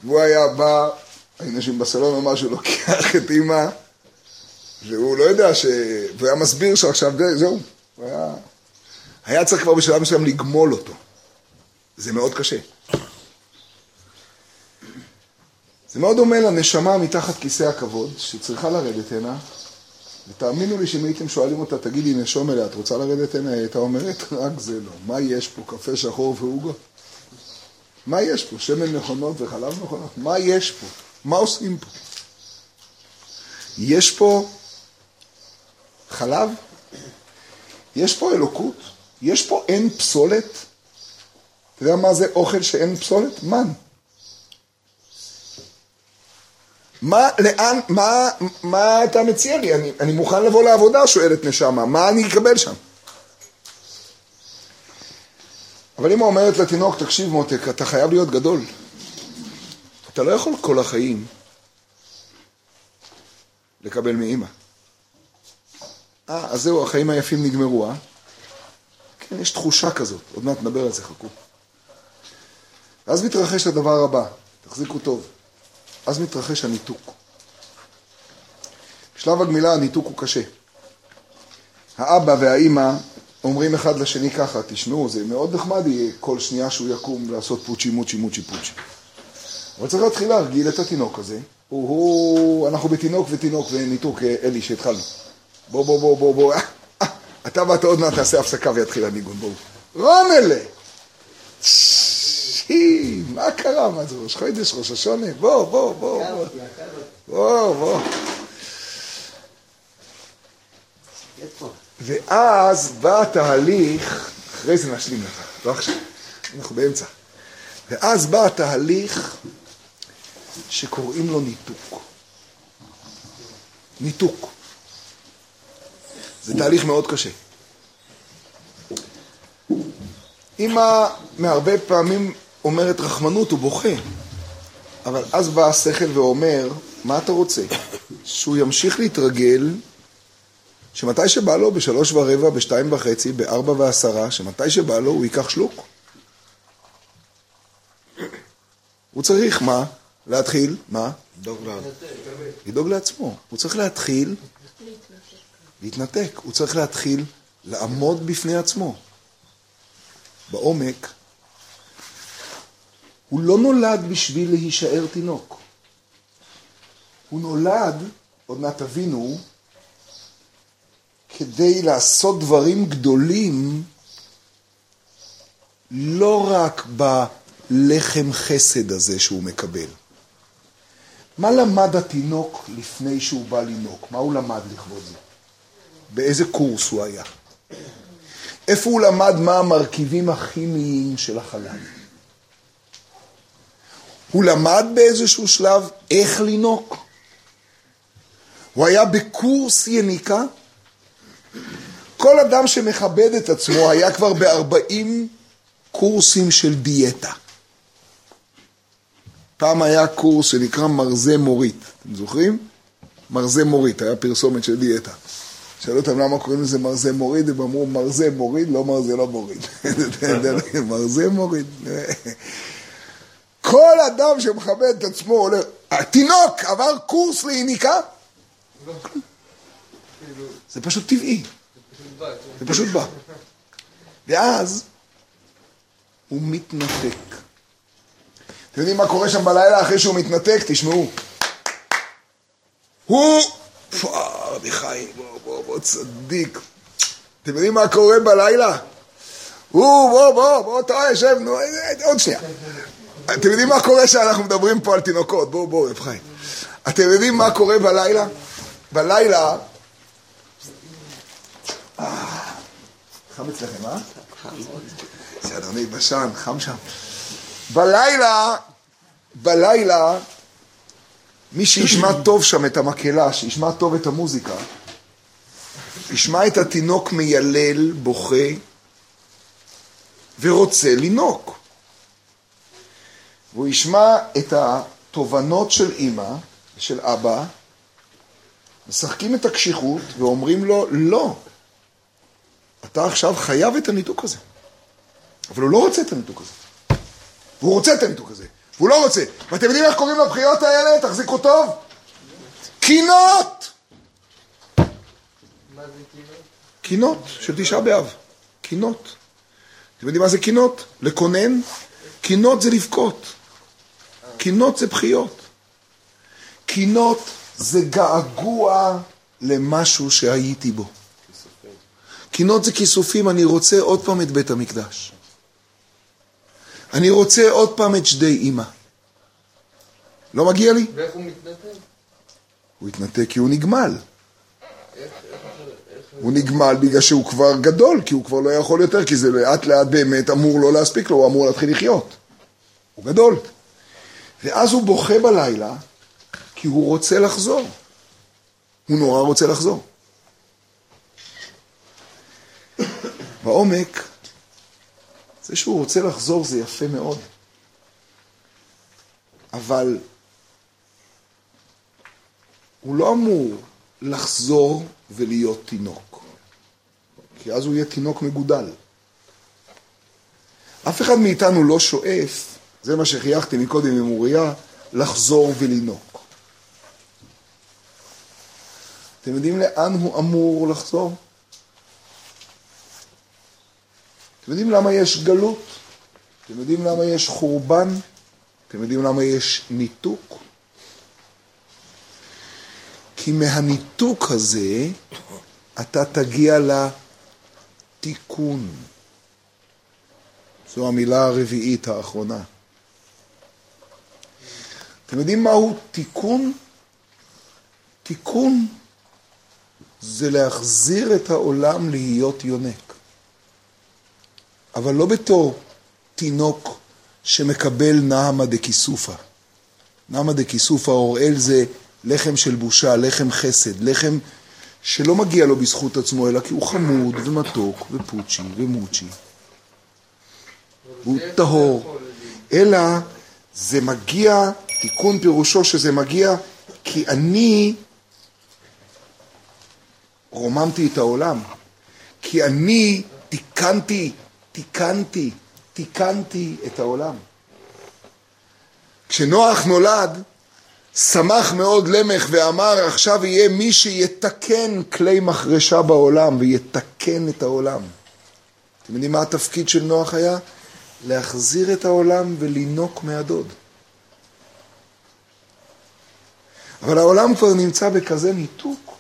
והוא היה בא, היינו יושבים בסלון או משהו, לוקח את אימא, והוא לא יודע ש... והוא היה מסביר שעכשיו, זה- זהו, הוא היה... היה צריך כבר בשלב מסוים לגמול אותו. זה מאוד קשה. זה מאוד דומה לנשמה מתחת כיסא הכבוד, שצריכה לרדת הנה, ותאמינו לי שאם הייתם שואלים אותה, תגידי נשום אליה, את רוצה לרדת הנה? היא הייתה אומרת, רק זה לא. מה יש פה, קפה שחור ועוגות? מה יש פה? שמן מכונות וחלב מכונות? מה יש פה? מה עושים פה? יש פה חלב? יש פה אלוקות? יש פה אין פסולת? אתה יודע מה זה אוכל שאין פסולת? מן. מה, לאן, מה, מה אתה מציע לי? אני, אני מוכן לבוא לעבודה, שואלת נשמה, מה אני אקבל שם? אבל אמא אומרת לתינוק, תקשיב מותק, אתה חייב להיות גדול. אתה לא יכול כל החיים לקבל מאמא. אה, אז זהו, החיים היפים נגמרו, אה? כן, יש תחושה כזאת, עוד מעט נדבר על זה, חכו. ואז מתרחש הדבר הבא, תחזיקו טוב. אז מתרחש הניתוק. בשלב הגמילה הניתוק הוא קשה. האבא והאימא אומרים אחד לשני ככה, תשמעו, זה מאוד נחמד יהיה כל שנייה שהוא יקום לעשות פוצ'י מוצ'י מוצ'י פוצ'י. אבל צריך להתחיל להרגיל את התינוק הזה. הוא, הוא, אנחנו בתינוק ותינוק וניתוק, אה, אלי, שהתחלנו. בוא, בוא, בוא, בוא, בוא. <laughs> אתה ואתה עוד מעט תעשה הפסקה ויתחיל הניגון, בואו. רומלה! שי, מה קרה? מה זה ראש חודש, ראש השונה? בוא, בוא, בוא. בוא, בוא. ואז בא התהליך, אחרי זה נשלים לך, לא עכשיו, אנחנו באמצע. ואז בא התהליך שקוראים לו ניתוק. ניתוק. זה תהליך מאוד קשה. אמא מהרבה פעמים אומרת רחמנות, הוא בוכה. אבל אז בא השכל ואומר, מה אתה רוצה? שהוא ימשיך להתרגל, שמתי שבא לו, בשלוש ורבע, בשתיים וחצי, בארבע ועשרה, שמתי שבא לו הוא ייקח שלוק. הוא צריך מה? להתחיל, מה? לדאוג לעצמו. הוא צריך להתחיל להתנתק. הוא צריך להתחיל לעמוד בפני עצמו. בעומק, הוא לא נולד בשביל להישאר תינוק. הוא נולד, עוד מעט תבינו, כדי לעשות דברים גדולים לא רק בלחם חסד הזה שהוא מקבל. מה למד התינוק לפני שהוא בא לינוק? מה הוא למד לכבוד זה? באיזה קורס הוא היה? איפה הוא למד מה המרכיבים הכימיים של החלב? הוא למד באיזשהו שלב איך לינוק. הוא היה בקורס יניקה. כל אדם שמכבד את עצמו היה כבר ב-40 קורסים של דיאטה. פעם היה קורס שנקרא מרזה מורית, אתם זוכרים? מרזה מורית, היה פרסומת של דיאטה. שאלו אותם למה קוראים לזה מרזה מוריד, הם אמרו מרזה מוריד, לא מרזה לא מוריד. <laughs> מרזה מוריד. כל אדם שמכבד את עצמו עולה, התינוק עבר קורס ליניקה? זה פשוט טבעי, זה פשוט בא. ואז הוא מתנתק. אתם יודעים מה קורה שם בלילה אחרי שהוא מתנתק? תשמעו. הוא, רבי חיים, בוא, בוא, בוא, צדיק. אתם יודעים מה קורה בלילה? הוא, בוא, בוא, בוא, אתה יושב, נו, עוד שנייה. אתם יודעים מה קורה כשאנחנו מדברים פה על תינוקות? בואו, בואו, רב חיים. אתם יודעים מה קורה בלילה? בלילה... חם אצלכם, אה? בסדר, אני בשן, חם שם. בלילה, בלילה, מי שישמע טוב שם את המקהלה, שישמע טוב את המוזיקה, ישמע את התינוק מיילל, בוכה, ורוצה לינוק. והוא ישמע את התובנות של אימא, של אבא, משחקים את הקשיחות ואומרים לו, לא, אתה עכשיו חייב את הניתוק הזה. אבל הוא לא רוצה את הניתוק הזה. והוא רוצה את הניתוק הזה, והוא לא רוצה. ואתם יודעים איך קוראים לבחירות האלה? תחזיקו טוב. קינות! קינות של תשעה באב. קינות. אתם יודעים מה זה קינות? לקונן? קינות זה לבכות. קינות זה בחיות. קינות זה געגוע למשהו שהייתי בו. קינות זה כיסופים, אני רוצה עוד פעם את בית המקדש. אני רוצה עוד פעם את שדי אימא. לא מגיע לי? ואיך הוא מתנתק? הוא התנתק כי הוא נגמל. הוא נגמל בגלל שהוא כבר גדול, כי הוא כבר לא יכול יותר, כי זה לאט לאט באמת אמור לא להספיק לו, הוא אמור להתחיל לחיות. הוא גדול. ואז הוא בוכה בלילה, כי הוא רוצה לחזור. הוא נורא רוצה לחזור. בעומק, זה שהוא רוצה לחזור זה יפה מאוד. אבל הוא לא אמור לחזור ולהיות תינוק, כי אז הוא יהיה תינוק מגודל. אף אחד מאיתנו לא שואף, זה מה שחייכתי מקודם עם אוריה, לחזור ולינוק. אתם יודעים לאן הוא אמור לחזור? אתם יודעים למה יש גלות? אתם יודעים למה יש חורבן? אתם יודעים למה יש ניתוק? כי מהניתוק הזה אתה תגיע לתיקון. זו המילה הרביעית האחרונה. אתם יודעים מהו תיקון? תיקון זה להחזיר את העולם להיות יונק. אבל לא בתור תינוק שמקבל נעמה דקיסופה. נעמה דקיסופה, אוראל זה לחם של בושה, לחם חסד, לחם שלא מגיע לו בזכות עצמו, אלא כי הוא חמוד ומתוק ופוצ'י ומוצ'י. הוא טהור. אלא זה מגיע, תיקון פירושו שזה מגיע כי אני רוממתי את העולם. כי אני תיקנתי, תיקנתי, תיקנתי את העולם. כשנוח נולד, שמח מאוד למך ואמר, עכשיו יהיה מי שיתקן כלי מחרשה בעולם ויתקן את העולם. אתם יודעים מה התפקיד של נוח היה? להחזיר את העולם ולינוק מהדוד. אבל העולם כבר נמצא בכזה ניתוק.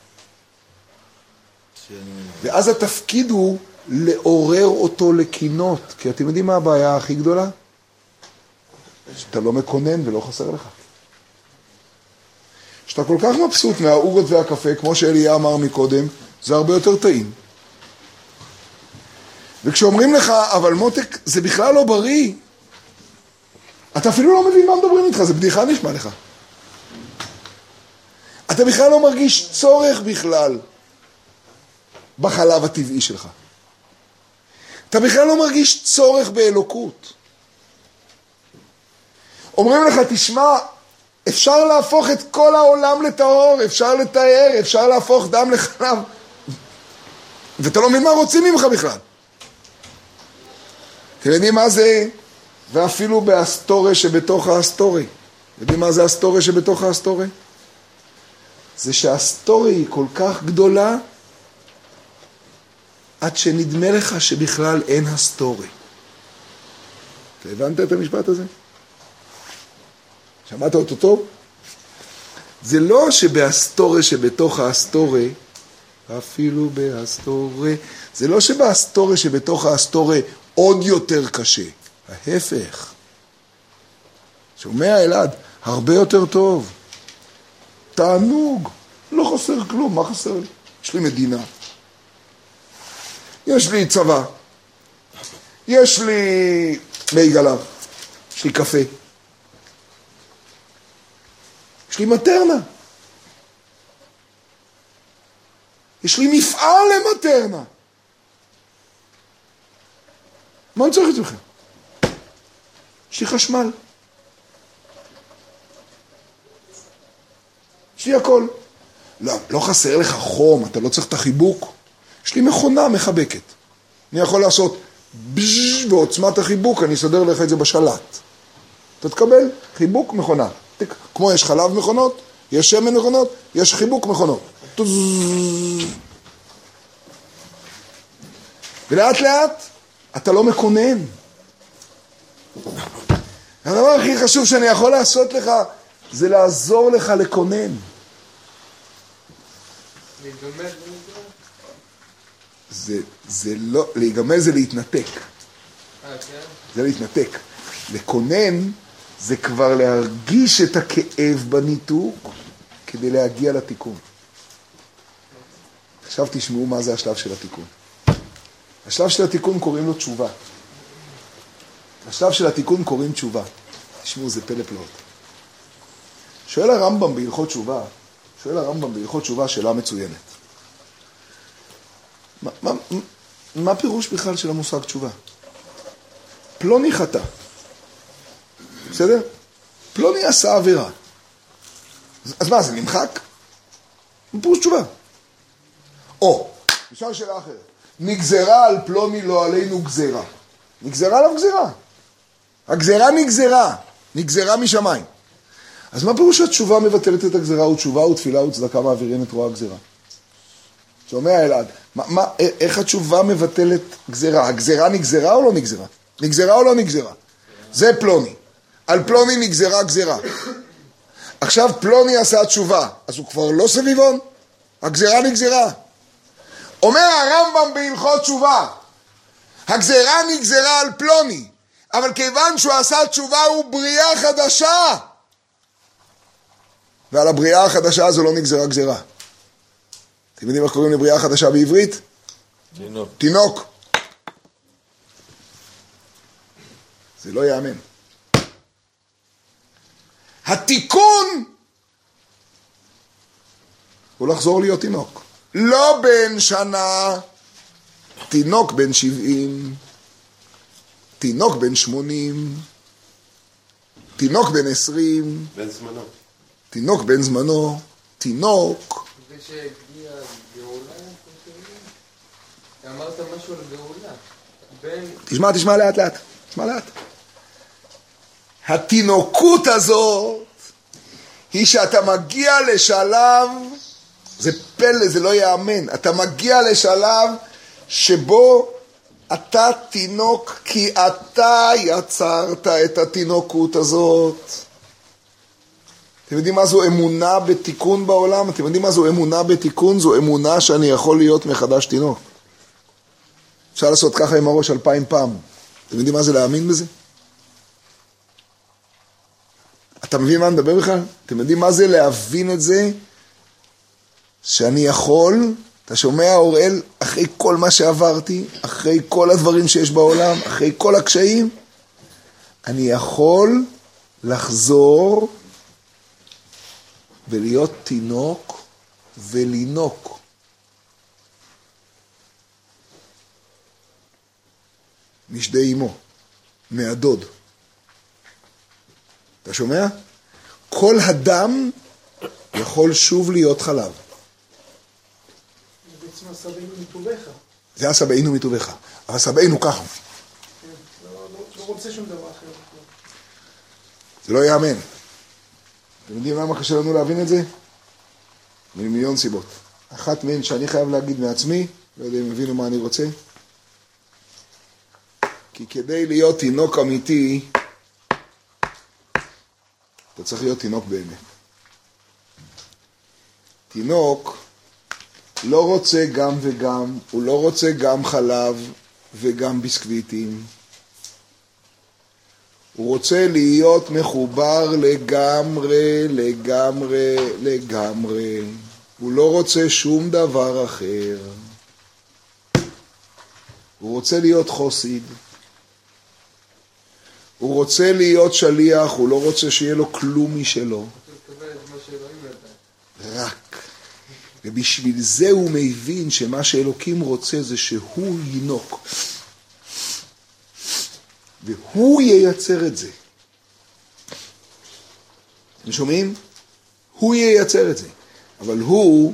ואז התפקיד הוא לעורר אותו לקינות. כי אתם יודעים מה הבעיה הכי גדולה? שאתה לא מקונן ולא חסר לך. שאתה כל כך מבסוט מהעוגות והקפה, כמו שאליה אמר מקודם, זה הרבה יותר טעים. וכשאומרים לך, אבל מותק, זה בכלל לא בריא, אתה אפילו לא מבין מה מדברים איתך, זה בדיחה נשמע לך. אתה בכלל לא מרגיש צורך בכלל בחלב הטבעי שלך. אתה בכלל לא מרגיש צורך באלוקות. אומרים לך, תשמע, אפשר להפוך את כל העולם לטהור, אפשר לטהר, אפשר להפוך דם לחלב, ואתה לא מבין מה רוצים ממך בכלל. אתם יודעים מה זה? ואפילו בהסתרה שבתוך ההסתרה. יודעים מה זה הסתרה שבתוך ההסתרה? זה שההסתרה היא כל כך גדולה, עד שנדמה לך שבכלל אין הסתרה. אתה הבנת את המשפט הזה? שמעת אותו טוב? זה לא שבהסתרה שבתוך ההסתרה, אפילו בהסתרה, זה לא שבהסתרה שבתוך ההסתרה עוד יותר קשה. ההפך. שומע אלעד? הרבה יותר טוב. תענוג, לא חסר כלום, מה חסר? יש לי מדינה, יש לי צבא, יש לי מי גלב, יש לי קפה, יש לי מטרנה, יש לי מפעל למטרנה. מה אני צריך את בכלל? יש לי חשמל. יש לי הכל. לא, לא חסר לך חום, אתה לא צריך את החיבוק. יש לי מכונה מחבקת. אני יכול לעשות בזז בעוצמת החיבוק, אני אסדר לך את זה בשלט. אתה תקבל חיבוק מכונה. כמו יש חלב מכונות, יש שמן מכונות, יש חיבוק מכונות. ולאט לאט אתה לא מקונן. הדבר הכי חשוב שאני יכול לעשות לך זה לעזור לך לקונן. זה, זה לא, להיגמל זה להתנתק. זה להתנתק. לקונן זה כבר להרגיש את הכאב בניתוק כדי להגיע לתיקון. עכשיו תשמעו מה זה השלב של התיקון. השלב של התיקון קוראים לו תשובה. השלב של התיקון קוראים תשובה. תשמעו, זה פלא פלאות. שואל הרמב"ם בהלכות תשובה, שואל הרמב"ם בהלכות תשובה שאלה מצוינת. מה, מה, מה פירוש בכלל של המושג תשובה? פלוני חטא, בסדר? פלוני עשה עבירה. אז, מה, זה נמחק? פירוש תשובה? או, נשאל שאלה אחרת. נגזרה על פלוני לא עלינו גזרה. נגזרה עליו גזרה. הגזרה נגזרה, נגזרה משמיים. אז מה פירוש התשובה מבטלת את הגזרה? ותשובה ותפילה וצדקה מעבירים את רוע הגזרה. שומע אלעד, מה, מה, איך התשובה מבטלת גזרה? הגזרה נגזרה או לא נגזרה? נגזרה או לא נגזרה? זה פלוני. על פלוני נגזרה גזרה. עכשיו פלוני עשה תשובה, אז הוא כבר לא סביבון? הגזרה נגזרה. אומר הרמב"ם בהלכות תשובה, הגזרה נגזרה על פלוני, אבל כיוון שהוא עשה תשובה הוא בריאה חדשה. ועל הבריאה החדשה הזו לא נגזרה גזרה. אתם יודעים איך קוראים לבריאה חדשה בעברית? תינוק. תינוק. זה לא ייאמן. התיקון הוא לחזור להיות תינוק. לא בן שנה, תינוק בן שבעים, תינוק בן שמונים, תינוק בן עשרים, בן זמנו. תינוק בן זמנו, תינוק. זה שהגיע גאולה, אמרת משהו על גאולה. תשמע, תשמע לאט לאט, תשמע לאט. התינוקות הזאת היא שאתה מגיע לשלב, זה פלא, זה לא ייאמן, אתה מגיע לשלב שבו אתה תינוק כי אתה יצרת את התינוקות הזאת. אתם יודעים מה זו אמונה בתיקון בעולם? אתם יודעים מה זו אמונה בתיקון? זו אמונה שאני יכול להיות מחדש תינוק. אפשר לעשות ככה עם הראש אלפיים פעם. אתם יודעים מה זה להאמין בזה? אתה מבין מה אני מדבר בכלל? אתם יודעים מה זה להבין את זה? שאני יכול, אתה שומע אוראל, אחרי כל מה שעברתי, אחרי כל הדברים שיש בעולם, אחרי כל הקשיים, אני יכול לחזור ולהיות תינוק ולינוק. משדי אמו, מהדוד. אתה שומע? כל הדם יכול שוב להיות חלב. זה בעצם הסבינו מטובך. זה הסבאינו מטובך. אבל סבאינו ככה. כן, לא- לא- לא רוצה שום דבר אחר. זה לא ייאמן. אתם יודעים למה קשה לנו להבין את זה? ממיליון סיבות. אחת מהן שאני חייב להגיד מעצמי, לא יודע אם הבינו מה אני רוצה, כי כדי להיות תינוק אמיתי, אתה צריך להיות תינוק באמת. תינוק לא רוצה גם וגם, הוא לא רוצה גם חלב וגם ביסקוויטים. הוא רוצה להיות מחובר לגמרי, לגמרי, לגמרי. הוא לא רוצה שום דבר אחר. הוא רוצה להיות חוסיד. הוא רוצה להיות שליח, הוא לא רוצה שיהיה לו כלום משלו. רק. ובשביל זה הוא מבין שמה שאלוקים רוצה זה שהוא ינוק. והוא ייצר את זה. אתם שומעים? הוא ייצר את זה. אבל הוא,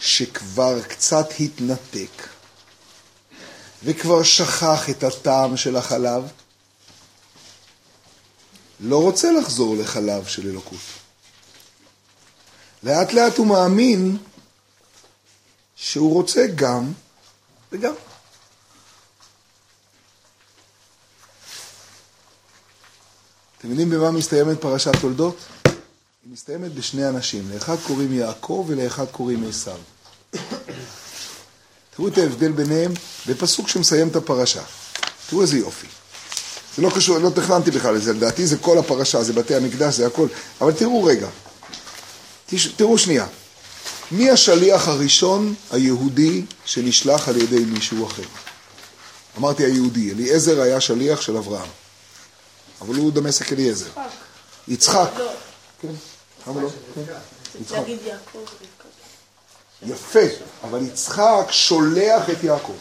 שכבר קצת התנתק, וכבר שכח את הטעם של החלב, לא רוצה לחזור לחלב של אלוקות. לאט לאט הוא מאמין שהוא רוצה גם וגם. אתם יודעים במה מסתיימת פרשת תולדות? היא מסתיימת בשני אנשים, לאחד קוראים יעקב ולאחד קוראים עשיו. תראו את ההבדל ביניהם בפסוק שמסיים את הפרשה. תראו איזה יופי. זה לא קשור, לא תכננתי בכלל לזה, לדעתי זה כל הפרשה, זה בתי המקדש, זה הכל, אבל תראו רגע, תראו שנייה, מי השליח הראשון היהודי שנשלח על ידי מישהו אחר? אמרתי היהודי, אליעזר היה שליח של אברהם, אבל הוא דמשק אליעזר. יצחק. לא, כן, למה לא? כן. יעקב רבקה. יפה, אבל יצחק שולח את יעקב.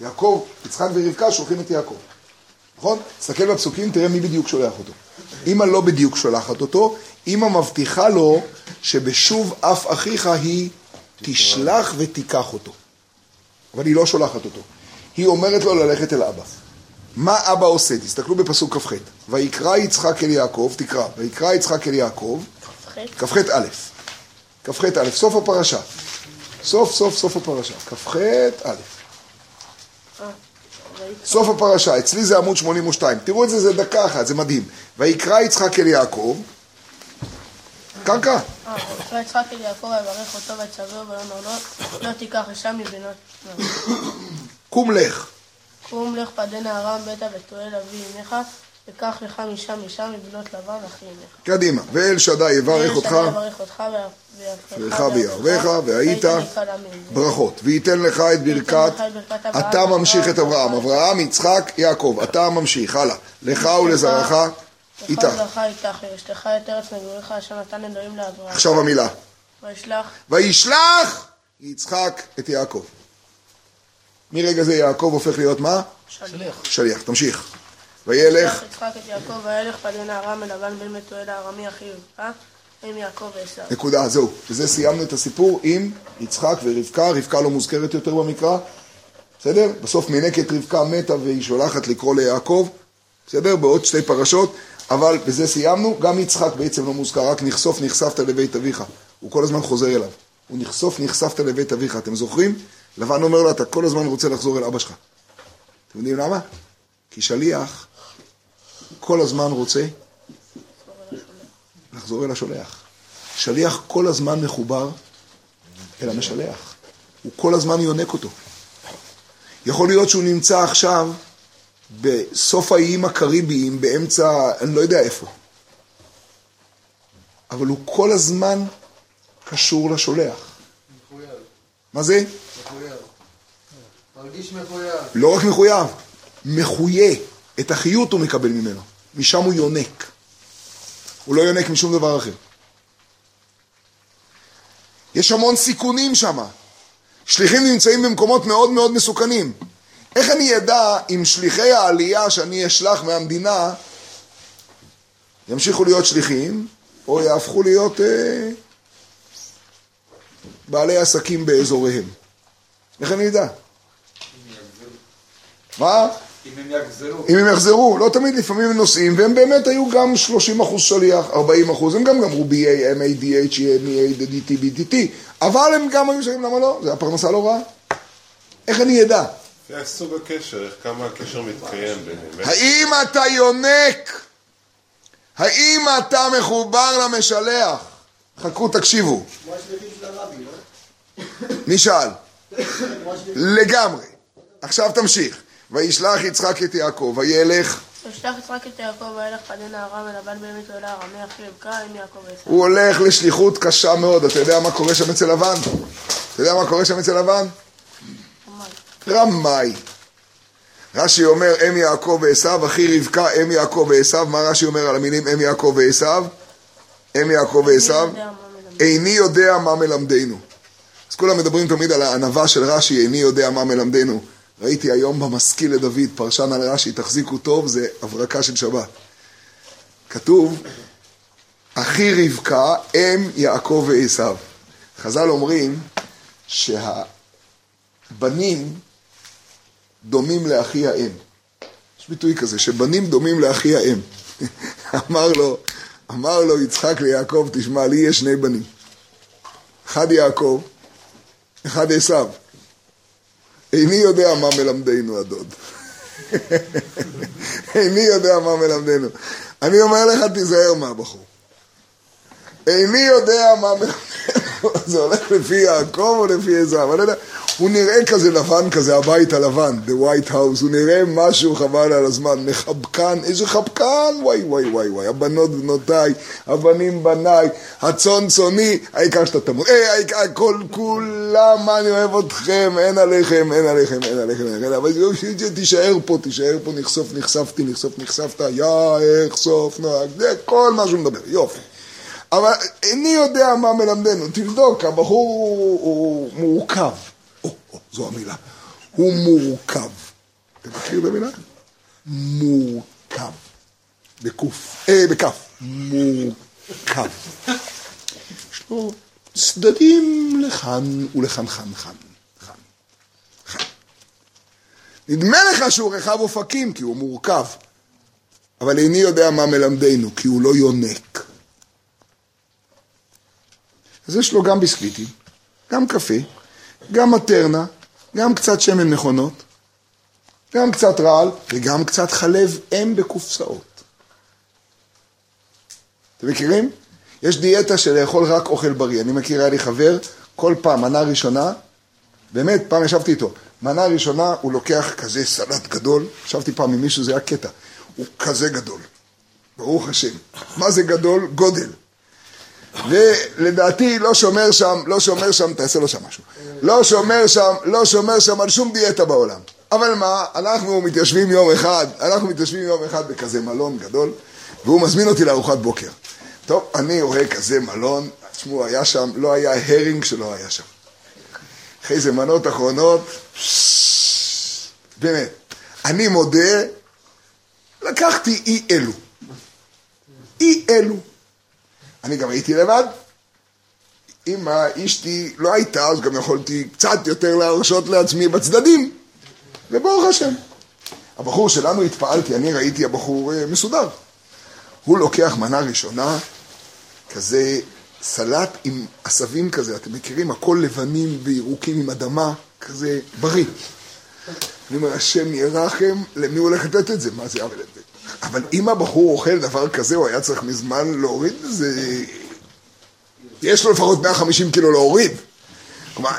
יעקב, יצחק ורבקה שולחים את יעקב. נכון? תסתכל בפסוקים, תראה מי בדיוק שולח אותו. אמא לא בדיוק שולחת אותו, אמא מבטיחה לו שבשוב אף אחיך היא תשלח ותיקח אותו. אבל היא לא שולחת אותו. היא אומרת לו ללכת אל אבא. מה אבא עושה? תסתכלו בפסוק כ"ח. ויקרא יצחק אל יעקב, תקרא, ויקרא יצחק אל יעקב, כ"ח. כ"ח א', כ"ח א', סוף הפרשה. סוף סוף סוף הפרשה, כ"ח א'. סוף הפרשה, אצלי זה עמוד 82. תראו את זה, זה דקה אחת, זה מדהים. ויקרא יצחק אל יעקב, קרקע, אה, ויקרא יצחק אל יעקב ויברך אותו ויצווהו ויאמר לו לא תיקח אישה מבנות קום לך. קום לך פדנה ארם ביתה ותועל אבי אמך וקח לך משם אישה מבנות לבן אחי אמך. קדימה. ואל שדי יברך אותך, ואל שדי יברך אותך ויפרך ויערבך, והיית ברכות. וייתן לך את ברכת, לך אתה ממשיך את אברהם. אברהם. יצחק, יעקב. אתה ממשיך, הלאה. לך ולזרעך לך איתך. ולזרעך איתך וישתך את ארץ מגוריך אשר נתן אלוהים לאברהם. עכשיו המילה. וישלח וישלח יצחק את יעקב. מרגע זה יעקב הופך להיות מה? שליח. שליח. תמשיך. וילך, יצחק את יעקב וילך פדנה ארם אל לבן בן הארמי אחי רבקה עם יעקב ועשיו. נקודה, זהו. בזה סיימנו את הסיפור עם יצחק ורבקה, רבקה לא מוזכרת יותר במקרא, בסדר? בסוף מינקת רבקה מתה והיא שולחת לקרוא ליעקב, בסדר? בעוד שתי פרשות, אבל בזה סיימנו. גם יצחק בעצם לא מוזכר, רק נחשוף נחשפת לבית אביך. הוא כל הזמן חוזר אליו. הוא נחשוף נחשפת לבית אביך. אתם זוכרים? לבן אומר לו, אתה כל הזמן רוצה לחזור אל אבא שלך. אתם יודעים למה? כי שליח כל הזמן רוצה לחזור אל השולח. שליח כל הזמן מחובר אל המשלח. הוא כל הזמן יונק אותו. יכול להיות שהוא נמצא עכשיו בסוף האיים הקריביים, באמצע, אני לא יודע איפה. אבל הוא כל הזמן קשור לשולח. מה זה? מרגיש מחויב. לא רק מחויב, מחויה. את החיות הוא מקבל ממנו. משם הוא יונק. הוא לא יונק משום דבר אחר. יש המון סיכונים שם. שליחים נמצאים במקומות מאוד מאוד מסוכנים. איך אני אדע אם שליחי העלייה שאני אשלח מהמדינה ימשיכו להיות שליחים, או יהפכו להיות אה, בעלי עסקים באזוריהם? איך אני אדע? מה? אם הם יחזרו. אם הם יחזרו, לא תמיד, לפעמים הם נוסעים, והם באמת היו גם 30 אחוז שליח, 40 אחוז, הם גם גמרו BA, MA, DH, MEA, DT, BDT, אבל הם גם היו שרים, למה לא? זה הפרנסה לא רעה. איך אני אדע? זה סוג הקשר, איך כמה הקשר מתקיים ביניהם. האם אתה יונק? האם אתה מחובר למשלח? חכו, תקשיבו. מי שאל? לגמרי. עכשיו תמשיך. וישלח יצחק את יעקב, וילך, וישלח יצחק את יעקב וילך פדה נערה מלבן באמת עולה ארמי אחי רבקה עם יעקב ועשיו. הוא הולך לשליחות קשה מאוד. אתה יודע מה קורה שם אצל לבן? אתה יודע מה קורה שם אצל לבן? רמאי. רש"י אומר אם יעקב ועשיו, אחי רבקה אם יעקב ועשיו, מה רש"י אומר על המילים אם יעקב ועשיו? אם יעקב ועשיו, איני יודע מה מלמדנו. אז כולם מדברים תמיד על הענווה של רש"י, איני יודע מה מלמדנו. ראיתי היום במשכיל לדוד, פרשן על רש"י, תחזיקו טוב, זה הברקה של שבת. כתוב, אחי רבקה, אם יעקב ועשיו. חז"ל אומרים שהבנים דומים לאחי האם. יש ביטוי כזה, שבנים דומים לאחי האם. <laughs> אמר לו, אמר לו יצחק ליעקב, תשמע, לי יש שני בנים. אחד יעקב, אחד עשיו. איני יודע מה מלמדנו הדוד. איני יודע מה מלמדנו. אני אומר לך, תיזהר מהבחור. איני יודע מה מלמדנו. זה הולך לפי יעקב או לפי עשיו, אני לא יודע. הוא נראה כזה לבן כזה, הבית הלבן, The White House, הוא נראה משהו חבל על הזמן, מחבקן, איזה חבקן, וואי וואי וואי וואי, הבנות בנותיי, הבנים בניי, הצאן צאני, העיקר שאתה תמות, אה, העיקר, כל כולם, אני אוהב אתכם, אין עליכם, אין עליכם, אין עליכם, אין עליכם, אבל תישאר פה, תישאר פה, נחשוף, נחשפתי, נחשוף, נחשפת, יא, אחשוף, נוהג, זה כל מה שהוא מדבר, יופי. אבל איני יודע מה מלמדנו, תבדוק, הבחור הוא, הוא מורכב. זו המילה. הוא מורכב. אתה מכיר את המילה? מורכב. בקוף, אה, בכף. מורכב. יש לו צדדים לכאן ולכאן חן חן. חן. חן. נדמה לך שהוא רחב אופקים כי הוא מורכב, אבל איני יודע מה מלמדנו, כי הוא לא יונק. אז יש לו גם ביסקוויטים, גם קפה, גם מטרנה, גם קצת שמן מכונות, גם קצת רעל וגם קצת חלב אם בקופסאות. אתם מכירים? יש דיאטה של לאכול רק אוכל בריא. אני מכיר, היה לי חבר, כל פעם, מנה ראשונה, באמת, פעם ישבתי איתו, מנה ראשונה הוא לוקח כזה סלט גדול, ישבתי פעם עם מישהו, זה היה קטע, הוא כזה גדול, ברוך השם. מה זה גדול? גודל. ולדעתי לא שומר שם, לא שומר שם, תעשה לו שם משהו. לא שומר שם, לא שומר שם על שום דיאטה בעולם. אבל מה, אנחנו מתיישבים יום אחד, אנחנו מתיישבים יום אחד בכזה מלון גדול, והוא מזמין אותי לארוחת בוקר. טוב, אני רואה כזה מלון, תשמעו, היה שם, לא היה הרינג שלא היה שם. אחרי זה מנות אחרונות, באמת, אני מודה, לקחתי אי אלו. אי אלו. אני גם הייתי לבד. אם אשתי לא הייתה, אז גם יכולתי קצת יותר להרשות לעצמי בצדדים. וברוך השם. הבחור שלנו התפעלתי, אני ראיתי הבחור אה, מסודר. הוא לוקח מנה ראשונה, כזה סלט עם עשבים כזה, אתם מכירים? הכל לבנים וירוקים עם אדמה, כזה בריא. אני אומר, השם ירחם, למי הוא הולך לתת את זה? מה זה? אבל, אבל אם הבחור אוכל דבר כזה, הוא היה צריך מזמן להוריד את זה. יש לו לפחות 150 קילו להוריד. כלומר,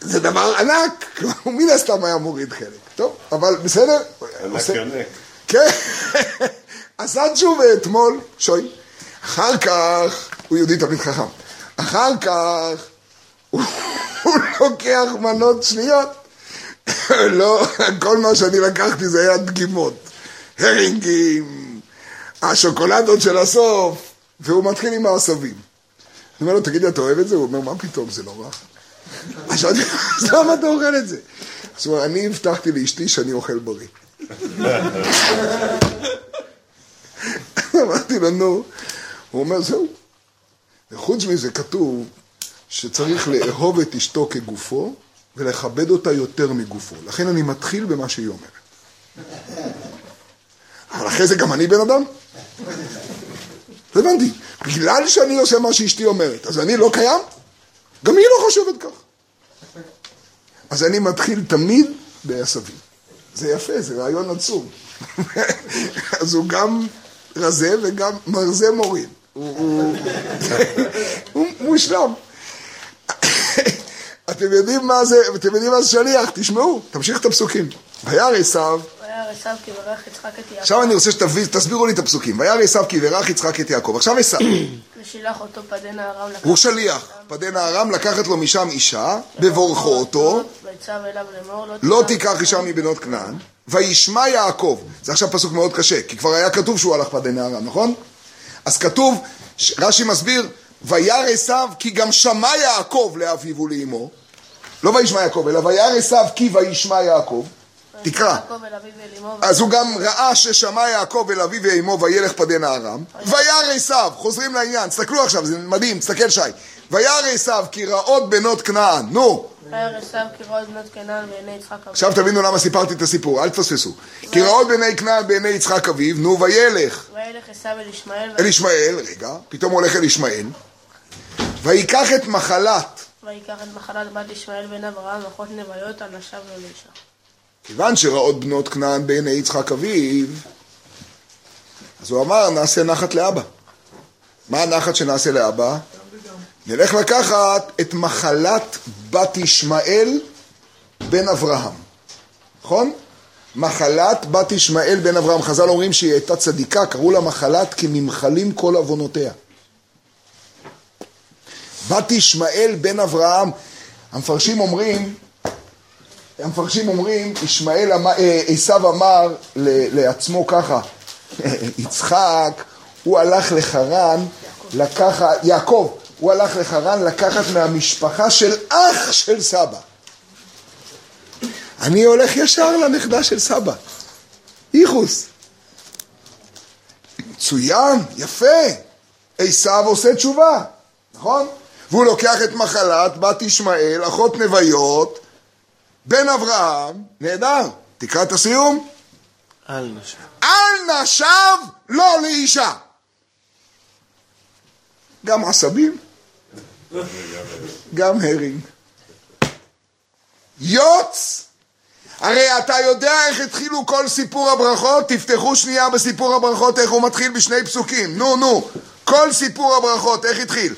זה דבר ענק, הוא מן הסתם היה מוריד חלק. טוב, אבל בסדר. ענק יונק. כן, עשה תשובה אתמול, שוי. אחר כך, הוא יהודי תמיד חכם. אחר כך, הוא <laughs> לוקח מנות שניות. לא, כל מה שאני לקחתי זה היה דגימות. הרינגים, השוקולדות של הסוף, והוא מתחיל עם העשבים. אני אומר לו, תגיד לי, אתה אוהב את זה? הוא אומר, מה פתאום, זה לא רע. אז למה אתה אוכל את זה? אז הוא אומר, אני הבטחתי לאשתי שאני אוכל בריא. אמרתי לו, נו. הוא אומר, זהו. וחוץ מזה כתוב שצריך לאהוב את אשתו כגופו ולכבד אותה יותר מגופו. לכן אני מתחיל במה שהיא אומרת. אבל אחרי זה גם אני בן אדם? הבנתי. בגלל שאני עושה מה שאשתי אומרת, אז אני לא קיים? גם היא לא חושבת כך. אז אני מתחיל תמיד בעשבים. זה יפה, זה רעיון עצום. <laughs> אז הוא גם רזה וגם מרזה מוריד. <laughs> הוא מושלם. <laughs> אתם יודעים מה זה, אתם יודעים מה זה שליח, תשמעו, תמשיך את הפסוקים. וירא עשיו, וירא עשיו כי ברך יצחק את יעקב. עכשיו אני רוצה שתסבירו לי את הפסוקים. וירא עשיו כי ברך יצחק את יעקב. עכשיו עשיו, <clears throat> ושילח אותו פדנה ארם לקחת. הוא שליח. פדנה ארם לקחת לו משם אישה, בבורכו אותו, לאמור לא תיקח אישה מבנות כנען, וישמע יעקב. זה עכשיו פסוק מאוד קשה, כי כבר היה כתוב שהוא הלך פדנה ארם, נכון? אז כתוב, רש"י מסביר, וירא עשיו כי גם שמע יעקב לאביו ולאמו. לא וישמע יעקב, אלא וירא עשיו כי וישמע יעקב. תקרא. אז הוא גם ראה ששמע יעקב אל אביו ואמו וילך פדנה ארם. וירא עשיו, חוזרים לעניין, תסתכלו עכשיו, זה מדהים, תסתכל שי. וירא עשיו כי רעות בנות כנען, נו. וירא עשיו כי ראות בנות קנען בעיני יצחק אביו. עכשיו תבינו למה סיפרתי את הסיפור, אל תפספסו. כי רעות בעיני כנען בעיני יצחק אביו, נו וילך וילך עשיו אל ישמעאל. אל ישמעאל, רגע, פתאום הולך אל ישמעאל. ויקח את מחלת, ויקח את מחלת בת ישמעאל בן אברהם אחות נוויות על נשיו לו לאישה. כיוון שרעות בנות כנען בעיני יצחק אביו, אז הוא אמר, נעשה נחת לאבא. מה הנחת שנעשה לאבא? נלך לקחת את מחלת בת ישמעאל בן אברהם, נכון? מחלת בת ישמעאל בן אברהם. חז"ל אומרים שהיא הייתה צדיקה, קראו לה מחלת כי ממחלים כל עוונותיה. בת ישמעאל בן אברהם, המפרשים אומרים, המפרשים אומרים, ישמעאל, אה, עשיו אמר לעצמו ככה, יצחק, הוא הלך לחרן, לקחת, יעקב, הוא הלך לחרן לקחת מהמשפחה של אח של סבא. אני הולך ישר לנכדה של סבא. איחוס. מצוין, יפה. עשיו עושה תשובה, נכון? והוא לוקח את מחלת בת ישמעאל, אחות נוויות, בן אברהם, נהדר. תקרא את הסיום. אל נשב. אל נשב לא לאישה. גם עשבים, גם הרינג. יוץ! הרי אתה יודע איך התחילו כל סיפור הברכות? תפתחו שנייה בסיפור הברכות, איך הוא מתחיל בשני פסוקים. נו, נו. כל סיפור הברכות, איך התחיל?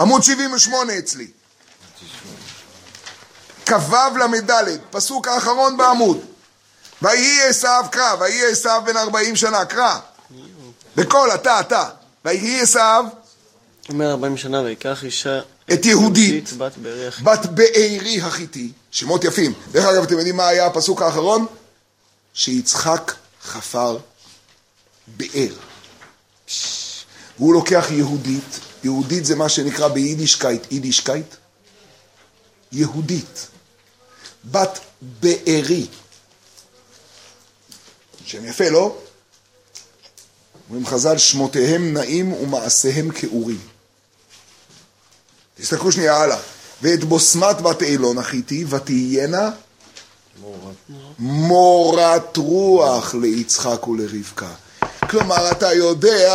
עמוד 78 אצלי. כ"ו ל"ד, פסוק האחרון בעמוד. ויהי עשיו, קרא, ויהי עשיו בן ארבעים שנה, קרא. בקול, אתה, אתה. ויהי עשיו אומר ארבעים שנה ויקח אישה את יהודית, בת בארי החיתי, שמות יפים. דרך אגב, אתם יודעים מה היה הפסוק האחרון? שיצחק חפר באר. פש. והוא לוקח יהודית, יהודית זה מה שנקרא ביידישקייט, יידישקייט? יהודית. בת בארי. שם יפה, לא? אומרים חז"ל, שמותיהם נעים ומעשיהם כאורים. תסתכלו שנייה הלאה. ואת בוסמת בת אילון החיתי, ותהיינה מורת רוח ליצחק ולרבקה. כלומר, אתה יודע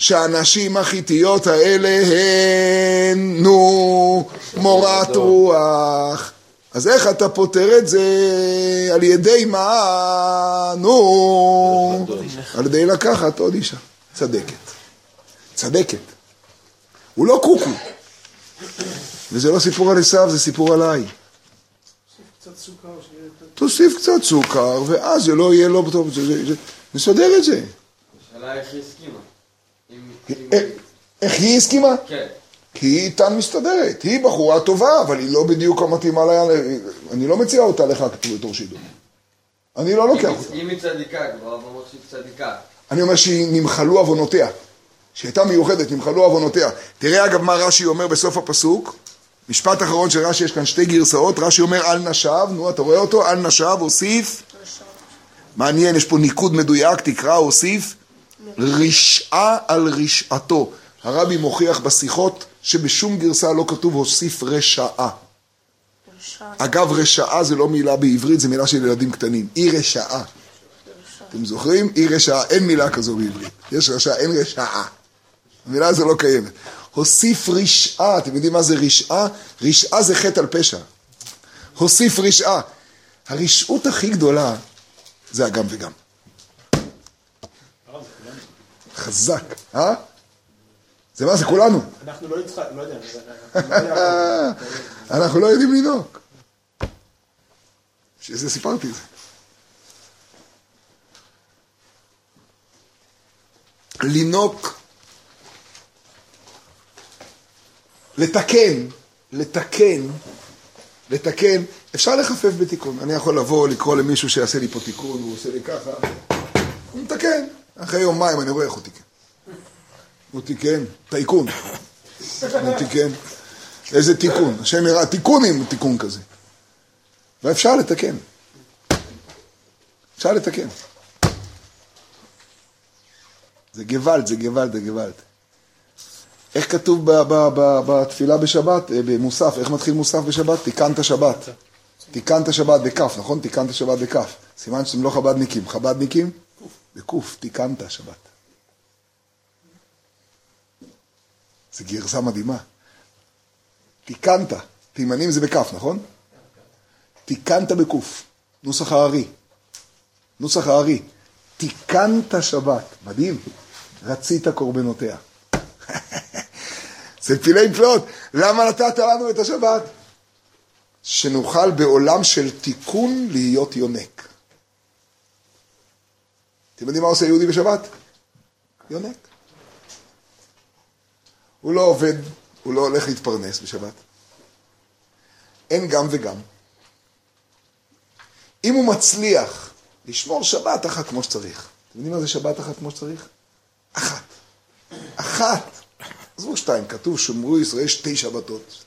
שהנשים החיתיות האלה הן, נו, מורת רוח. אז איך אתה פותר את זה? על ידי מה? נו, על ידי לקחת עוד אישה. צדקת. צדקת. הוא לא קוקו. וזה לא סיפור על עשיו, זה סיפור עליי. תוסיף קצת סוכר, ואז זה לא יהיה לא טוב, נסדר את זה. השאלה איך היא הסכימה. אה, איך היא הסכימה? כן. כי היא איתן מסתדרת. היא בחורה טובה, אבל היא לא בדיוק המתאימה לה... אני לא מציע אותה לך בתור שידור. אני לא לוקח אותה. אם היא צדיקה, כבר אמרת שהיא צדיקה. אני אומר שנמחלו עוונותיה. שהיא הייתה מיוחדת, נמחלו עוונותיה. תראה אגב מה רש"י אומר בסוף הפסוק. משפט אחרון של רש"י, יש כאן שתי גרסאות. רש"י אומר אל נשב, נו אתה רואה אותו? אל נשב, הוסיף. מעניין, יש פה ניקוד מדויק, תקרא, הוסיף. רשעה על רשעתו. הרבי מוכיח בשיחות שבשום גרסה לא כתוב הוסיף רשעה. אגב, רשעה זה לא מילה בעברית, זה מילה של ילדים קטנים. היא רשעה. אתם זוכרים? היא רשעה, אין מילה כזו בעברית. יש רשעה, אין רשעה. המילה הזו לא קיימת. הוסיף רשעה, אתם יודעים מה זה רשעה? רשעה זה חטא על פשע. הוסיף רשעה. הרשעות הכי גדולה זה הגם וגם. חזק, אה? זה מה זה כולנו. אנחנו לא יצחק, לא יודע. אנחנו לא. <laughs> אנחנו לא יודעים לנהוג. בשביל זה סיפרתי את זה. לינוק, לתקן, לתקן, לתקן, אפשר לחפף בתיקון. אני יכול לבוא, לקרוא למישהו שיעשה לי פה תיקון, הוא עושה לי ככה, הוא מתקן. אחרי יומיים אני רואה איך הוא תיקן. הוא תיקן, טייקון. הוא תיקן. איזה תיקון? השם יראה, תיקון עם תיקון כזה. ואפשר לתקן. אפשר לתקן. זה גוואלד, זה גוואלד, זה גוואלד. איך כתוב בתפילה בשבת, אה, במוסף, איך מתחיל מוסף בשבת? תיקנת שבת. תיקנת שבת בכף, נכון? תיקנת שבת בכף. סימן שאתם לא חבדניקים. חבדניקים? בקוף, תיקנת שבת. זו גרסה מדהימה. תיקנת, תימנים זה בכף, נכון? תיקנת בקוף, נוסח הארי. נוסח הארי. תיקנת שבת, מדהים. רצית קורבנותיה. <laughs> זה פילי פלאות. למה נתת לנו את השבת? שנוכל בעולם של תיקון להיות יונק. אתם יודעים מה עושה יהודי בשבת? יונק. הוא לא עובד, הוא לא הולך להתפרנס בשבת. אין גם וגם. אם הוא מצליח לשמור שבת אחת כמו שצריך, אתם יודעים מה זה שבת אחת כמו שצריך? אחת. אחת. עזבו שתיים, כתוב שמרו ישראל שתי שבתות.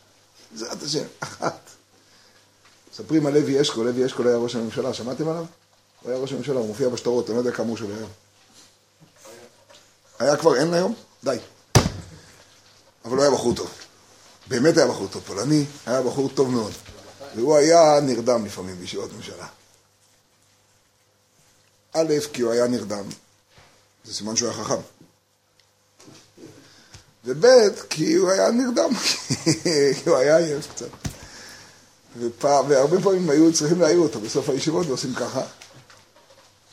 בעזרת השם, אחת. מספרים על לוי אשכול, לוי אשכול היה ראש הממשלה, שמעתם עליו? הוא היה ראש הממשלה, הוא מופיע בשטרות, אני לא יודע כמה הוא שווה היום. היה כבר, אין היום? די. אבל הוא היה בחור טוב. באמת היה בחור טוב, פולני, היה בחור טוב מאוד. והוא היה נרדם לפעמים בישיבות ממשלה. א', כי הוא היה נרדם, זה סימן שהוא היה חכם. וב', כי הוא היה נרדם, <laughs> כי הוא היה עייף קצת. ופעם, והרבה פעמים היו צריכים להעיר אותו בסוף הישיבות ועושים ככה.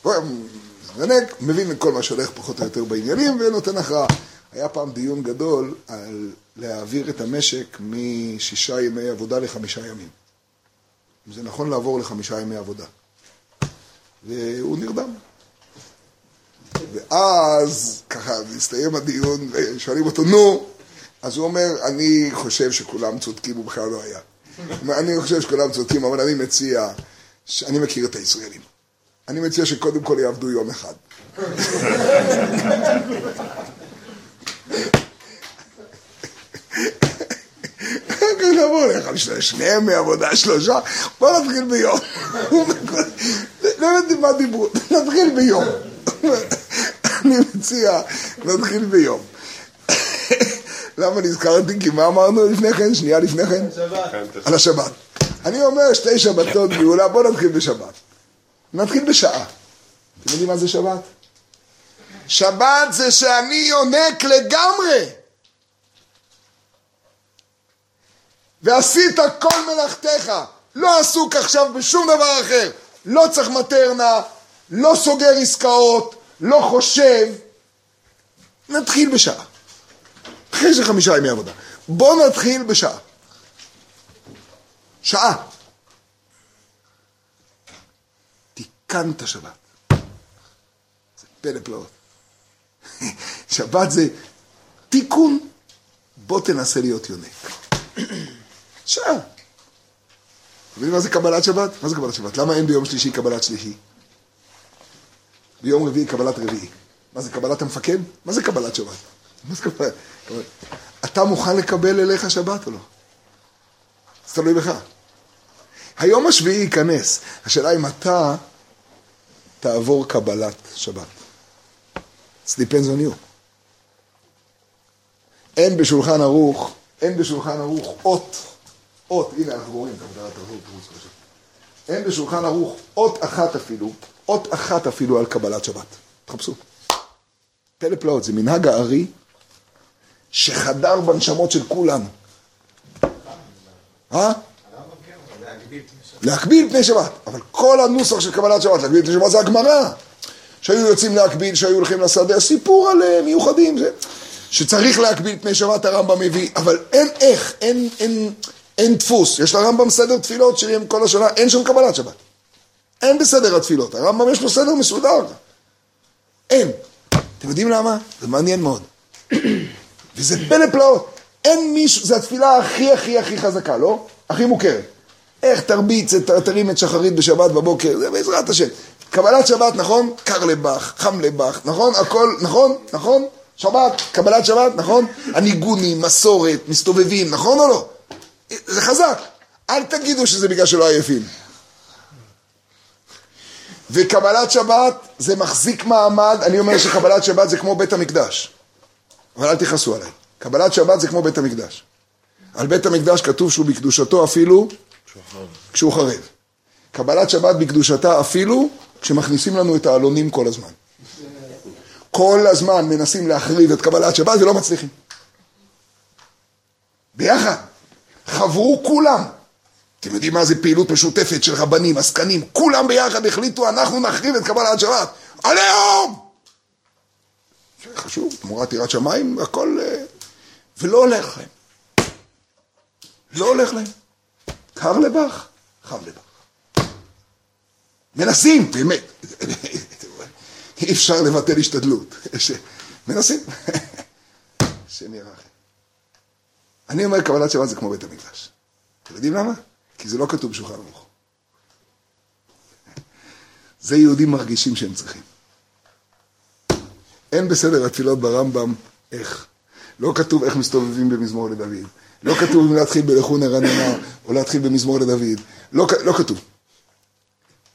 מזנק, מבין כל מה שהולך פחות או יותר בעניינים ונותן הכרעה. היה פעם דיון גדול על להעביר את המשק משישה ימי עבודה לחמישה ימים. אם זה נכון לעבור לחמישה ימי עבודה. והוא נרדם. ואז, ככה, הסתיים הדיון, ושואלים אותו, נו, אז הוא אומר, אני חושב שכולם צודקים, הוא בכלל לא היה. אני חושב שכולם צודקים, אבל אני מציע, אני מכיר את הישראלים. אני מציע שקודם כל יעבדו יום אחד. אחר נעבור לך שני ימי עבודה, שלושה, בוא נתחיל ביום. לא הבנתי מה דיברו, נתחיל ביום. אני מציע, נתחיל ביום. למה נזכרתי? כי מה אמרנו לפני כן? שנייה לפני כן? על השבת. אני אומר שתי שבתות גאולה, בוא נתחיל בשבת. נתחיל בשעה. אתם יודעים מה זה שבת? שבת זה שאני יונק לגמרי. ועשית כל מלאכתך, לא עסוק עכשיו בשום דבר אחר, לא צריך מטרנה, לא סוגר עסקאות, לא חושב. נתחיל בשעה. אחרי זה חמישה ימי עבודה. בוא נתחיל בשעה. שעה. תיקנת שבת. זה פלא פלאות. <laughs> שבת זה תיקון, בוא תנסה להיות יונק. <clears throat> שעה. יודעים מה זה קבלת שבת? מה זה קבלת שבת? למה אין ביום שלישי קבלת שלישי? ביום רביעי קבלת רביעי. מה זה קבלת המפקד? מה זה קבלת שבת? <laughs> מה זה? קבלת- אתה מוכן לקבל אליך שבת או לא? זה תלוי בך. היום השביעי ייכנס. השאלה אם אתה תעבור קבלת שבת. It depends on you. אין בשולחן ערוך, אין בשולחן ערוך אות, אות, הנה אנחנו רואים את הגדרת חשוב. אין בשולחן ערוך אות אחת אפילו, אות אחת אפילו על קבלת שבת. תחפשו. פלא פלאות, זה מנהג הארי שחדר בנשמות של כולנו. אה? להקביל פני שבת. אבל כל הנוסח של קבלת שבת, להקביל פני שבת זה הגמרא. שהיו יוצאים להקביל, שהיו הולכים לשדה, סיפור על אה, מיוחדים. זה, שצריך להקביל פני שבת הרמב"ם מביא, אבל אין איך, אין, אין, אין דפוס. יש לרמב"ם סדר תפילות שהם כל השנה, אין שם קבלת שבת. אין בסדר התפילות. הרמב"ם יש לו סדר מסודר. אין. אתם יודעים למה? זה מעניין מאוד. <coughs> וזה פלא פלאות. אין מישהו, זו התפילה הכי הכי הכי חזקה, לא? הכי מוכרת. איך תרביץ, תרים את שחרית בשבת בבוקר, זה בעזרת השם. קבלת שבת, נכון? קר לבך, חם לבך, נכון? הכל, נכון? נכון? שבת, קבלת שבת, נכון? הניגונים, מסורת, מסתובבים, נכון או לא? זה חזק. אל תגידו שזה בגלל שלא עייפים. וקבלת שבת זה מחזיק מעמד, אני אומר שקבלת שבת זה כמו בית המקדש. אבל אל תכעסו עליי. קבלת שבת זה כמו בית המקדש. על בית המקדש כתוב שהוא בקדושתו אפילו כשהוא חרב. קבלת שבת בקדושתה אפילו כשמכניסים לנו את העלונים כל הזמן. כל הזמן מנסים להחריב את קבלת שבת ולא מצליחים. ביחד. חברו כולם. אתם יודעים מה זה פעילות משותפת של רבנים, עסקנים, כולם ביחד החליטו, אנחנו נחריב את קבלת שבת. עליהום! זה חשוב, תמורת יראת שמיים, הכל... אה, ולא הולך להם. לא הולך להם. קר לבך, חם לבך. מנסים, באמת. אי אפשר לבטל השתדלות. מנסים. השם ירחם. אני אומר קבלת שבת זה כמו בית המקדש. אתם יודעים למה? כי זה לא כתוב בשולחן ערוך. זה יהודים מרגישים שהם צריכים. אין בסדר התפילות ברמב"ם איך. לא כתוב איך מסתובבים במזמור לדוד. לא כתוב אם להתחיל בלכו נרננה או להתחיל במזמור לדוד. לא, לא כתוב.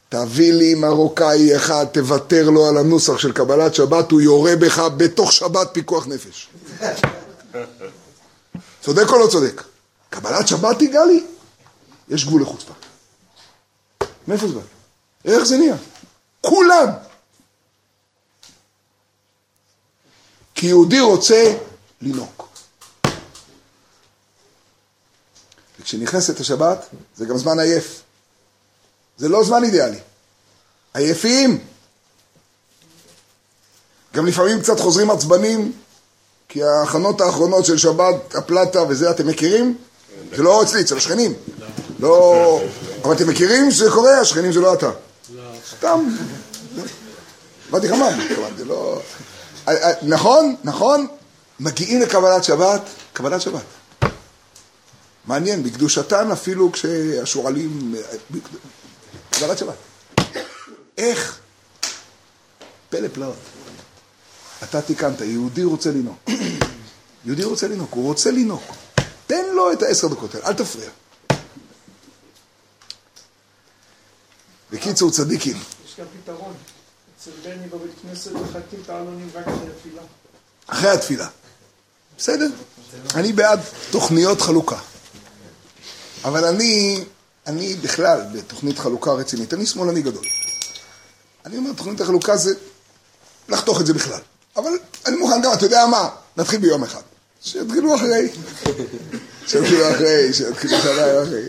תביא לי מרוקאי אחד, תוותר לו על הנוסח של קבלת שבת, הוא יורה בך בתוך שבת פיקוח נפש. צודק או לא צודק? קבלת שבת תיגע לי? יש גבול לחוצפה. מאיפה זה בא? איך זה נהיה? כולם. כי יהודי רוצה לינוק. וכשנכנסת השבת, זה גם זמן עייף. זה לא זמן אידיאלי. עייפים. גם לפעמים קצת חוזרים עצבנים, כי ההכנות האחרונות של שבת, הפלטה וזה, אתם מכירים? זה לא אצלי, אצל השכנים. לא... אבל אתם מכירים שזה קורה, השכנים זה לא אתה. סתם. באתי חמם, התכוונתי, לא... אה, אה, נכון, נכון, מגיעים לקבלת שבת, קבלת שבת. מעניין, בקדושתן אפילו כשהשועלים... קבלת שבת. איך? פלא פלאות. אתה תיקנת, יהודי רוצה לנהוג. יהודי רוצה לנהוג, הוא רוצה לנהוג. תן לו את העשר דקות האלה, אל תפריע. בקיצור, צדיקים. יש גם פתרון. אצל בני בבית כנסת מחלקים את העלונים רק אחרי התפילה. אחרי התפילה. בסדר? אני בעד תוכניות חלוקה. אבל אני, אני בכלל בתוכנית חלוקה רצינית, אני שמאלני גדול. אני אומר, תוכנית החלוקה זה לחתוך את זה בכלל. אבל אני מוכן גם, אתה יודע מה? נתחיל ביום אחד. שיתחילו אחרי. שיתחילו אחרי, שיתחילו שנה אחרי.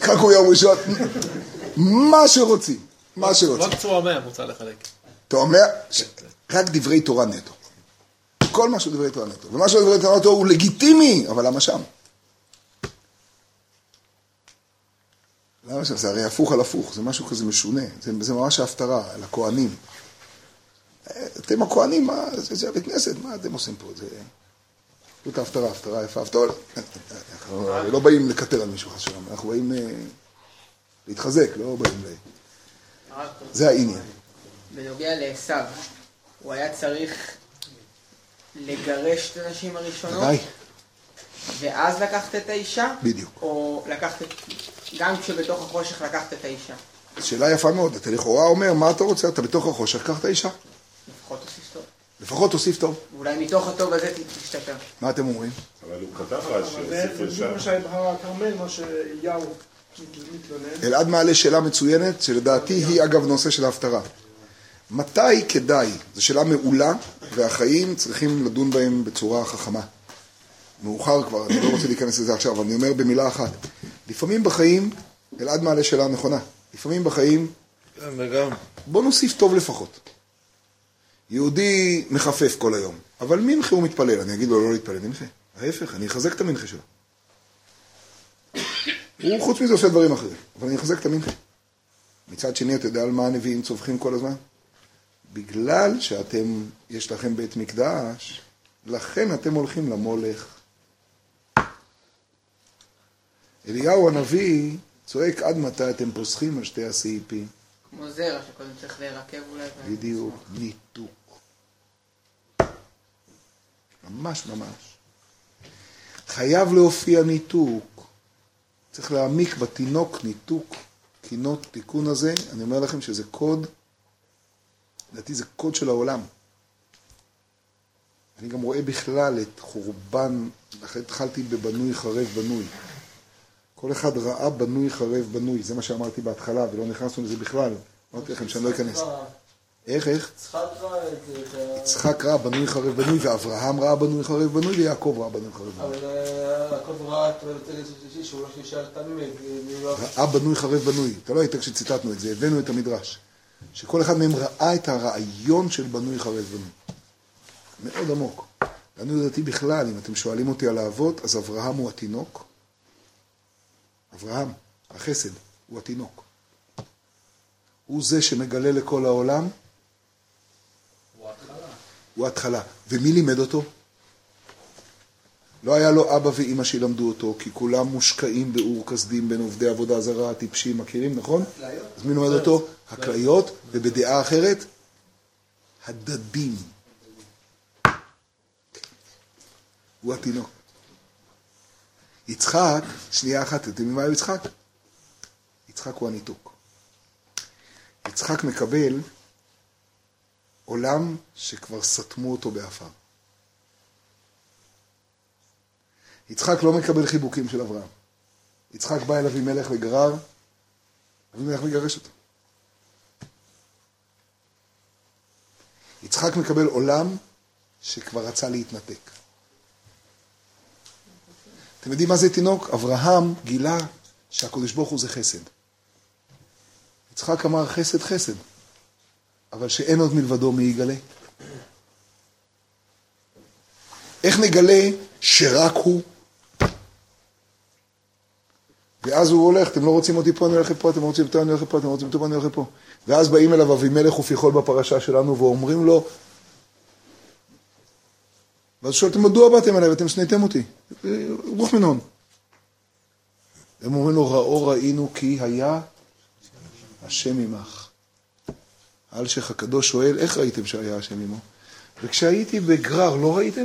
חכו ביום ראשון. מה שרוצים. מה שרוצים. רק צורה מאה מוצע לחלק. אתה אומר, רק דברי תורה נטו. כל מה שהוא דברי תורה נטו. ומה שהוא דברי תורה נטו הוא לגיטימי, אבל למה שם? למה שם? זה הרי הפוך על הפוך, זה משהו כזה משונה. זה, זה ממש ההפטרה, על הכוהנים. אתם הכוהנים, מה, זה, זה הבית כנסת, מה אתם עושים פה? זה... זאת ההפטרה, הפטרה יפה, הפטרה. אנחנו הרי לא באים לקטר על מישהו ושלום, אנחנו באים אה, להתחזק, לא באים ל... זה העניין. בנוגע לעשו, הוא היה צריך לגרש את הנשים הראשונות, ודאי, ואז לקחת את האישה? בדיוק. או לקחת את... גם כשבתוך החושך לקחת את האישה? שאלה יפה מאוד. אתה לכאורה אומר, מה אתה רוצה? אתה בתוך החושך, קח את האישה. לפחות תוסיף טוב. לפחות תוסיף טוב. ואולי מתוך הטוב הזה תשתפר. מה אתם אומרים? אבל הוא כתב רש"י, אבל זה ספר בדיוק מה בהר הכרמל, מה שאליהו מתלונן. אלעד מעלה שאלה מצוינת, שלדעתי היא אגב נושא של ההפטרה. מתי כדאי? זו שאלה מעולה, והחיים צריכים לדון בהם בצורה חכמה. מאוחר כבר, אני לא רוצה להיכנס לזה עכשיו, אבל אני אומר במילה אחת. לפעמים בחיים, אלעד מעלה שאלה נכונה, לפעמים בחיים, וגם. בוא נוסיף טוב לפחות. יהודי מחפף כל היום, אבל מנחה הוא מתפלל, אני אגיד לו לא להתפלל מנחה. ההפך, אני אחזק את המנחה שלו. הוא חוץ מזה עושה דברים אחרים, אבל אני אחזק את המנחה. מצד שני, אתה יודע על מה הנביאים צווחים כל הזמן? בגלל שאתם, יש לכם בית מקדש, לכן אתם הולכים למולך. אליהו הנביא צועק עד מתי אתם פוסחים על שתי הסעיפים. כמו זרע שקודם צריך להירקב אולי. בדיוק, ניתוק. ממש ממש. חייב להופיע ניתוק. צריך להעמיק בתינוק ניתוק, קינות, תיקון הזה. אני אומר לכם שזה קוד, לדעתי זה קוד של העולם. אני גם רואה בכלל את חורבן, לכן התחלתי בבנוי חרב בנוי. כל אחד ראה בנוי חרב בנוי, זה מה שאמרתי בהתחלה, ולא נכנסנו לזה בכלל. אמרתי לכם שאני לא אכנס. איך, איך? יצחק ראה בנוי חרב בנוי, ואברהם ראה בנוי חרב בנוי, ויעקב ראה בנוי חרב בנוי. אבל אה, יעקב ראה את השלישי, שהוא לא תמים, לא... ראה בנוי חרב בנוי. אתה לא היית כשציטטנו את זה, הבאנו את המדרש. שכל אחד מהם ראה את הרעיון של בנוי חרב בנוי. מאוד עמוק. לעניות דעתי בכלל, אם אתם שואלים אותי על האבות, אז אברהם הוא התינוק. אברהם, החסד, הוא התינוק. הוא זה שמגלה לכל העולם. הוא ההתחלה. ומי לימד אותו? לא היה לו אבא ואימא שילמדו אותו, כי כולם מושקעים באור כסדים בין עובדי עבודה זרה, הטיפשים, מכירים, נכון? אז מי לומד אותו? הכליות, ובדעה אחרת, הדדים. הוא התינוק. יצחק, שנייה אחת, אתם יודעים מה יצחק? יצחק הוא הניתוק. יצחק מקבל עולם שכבר סתמו אותו בעפר. יצחק לא מקבל חיבוקים של אברהם. יצחק בא אל אבימלך לגרר, אבימלך מגרש אותו. יצחק מקבל עולם שכבר רצה להתנתק. אתם יודעים מה זה תינוק? אברהם גילה שהקדוש ברוך הוא זה חסד. יצחק אמר חסד חסד, אבל שאין עוד מלבדו מי יגלה. איך נגלה שרק הוא? ואז הוא הולך, אתם לא רוצים אותי פה, אני הולך לפה, אתם רוצים אותי, אני הולך לפה, אתם רוצים פה, אני הולך לפה. ואז באים אליו אבימלך ופיכול בפרשה שלנו ואומרים לו, ואז שואלתם, מדוע באתם אליי ואתם שנאתם אותי? רוח מנהון. הם אומרים לו, ראו ראינו כי היה השם עמך. האלשיך הקדוש שואל, איך ראיתם שהיה השם עמו? וכשהייתי בגרר, לא ראיתם?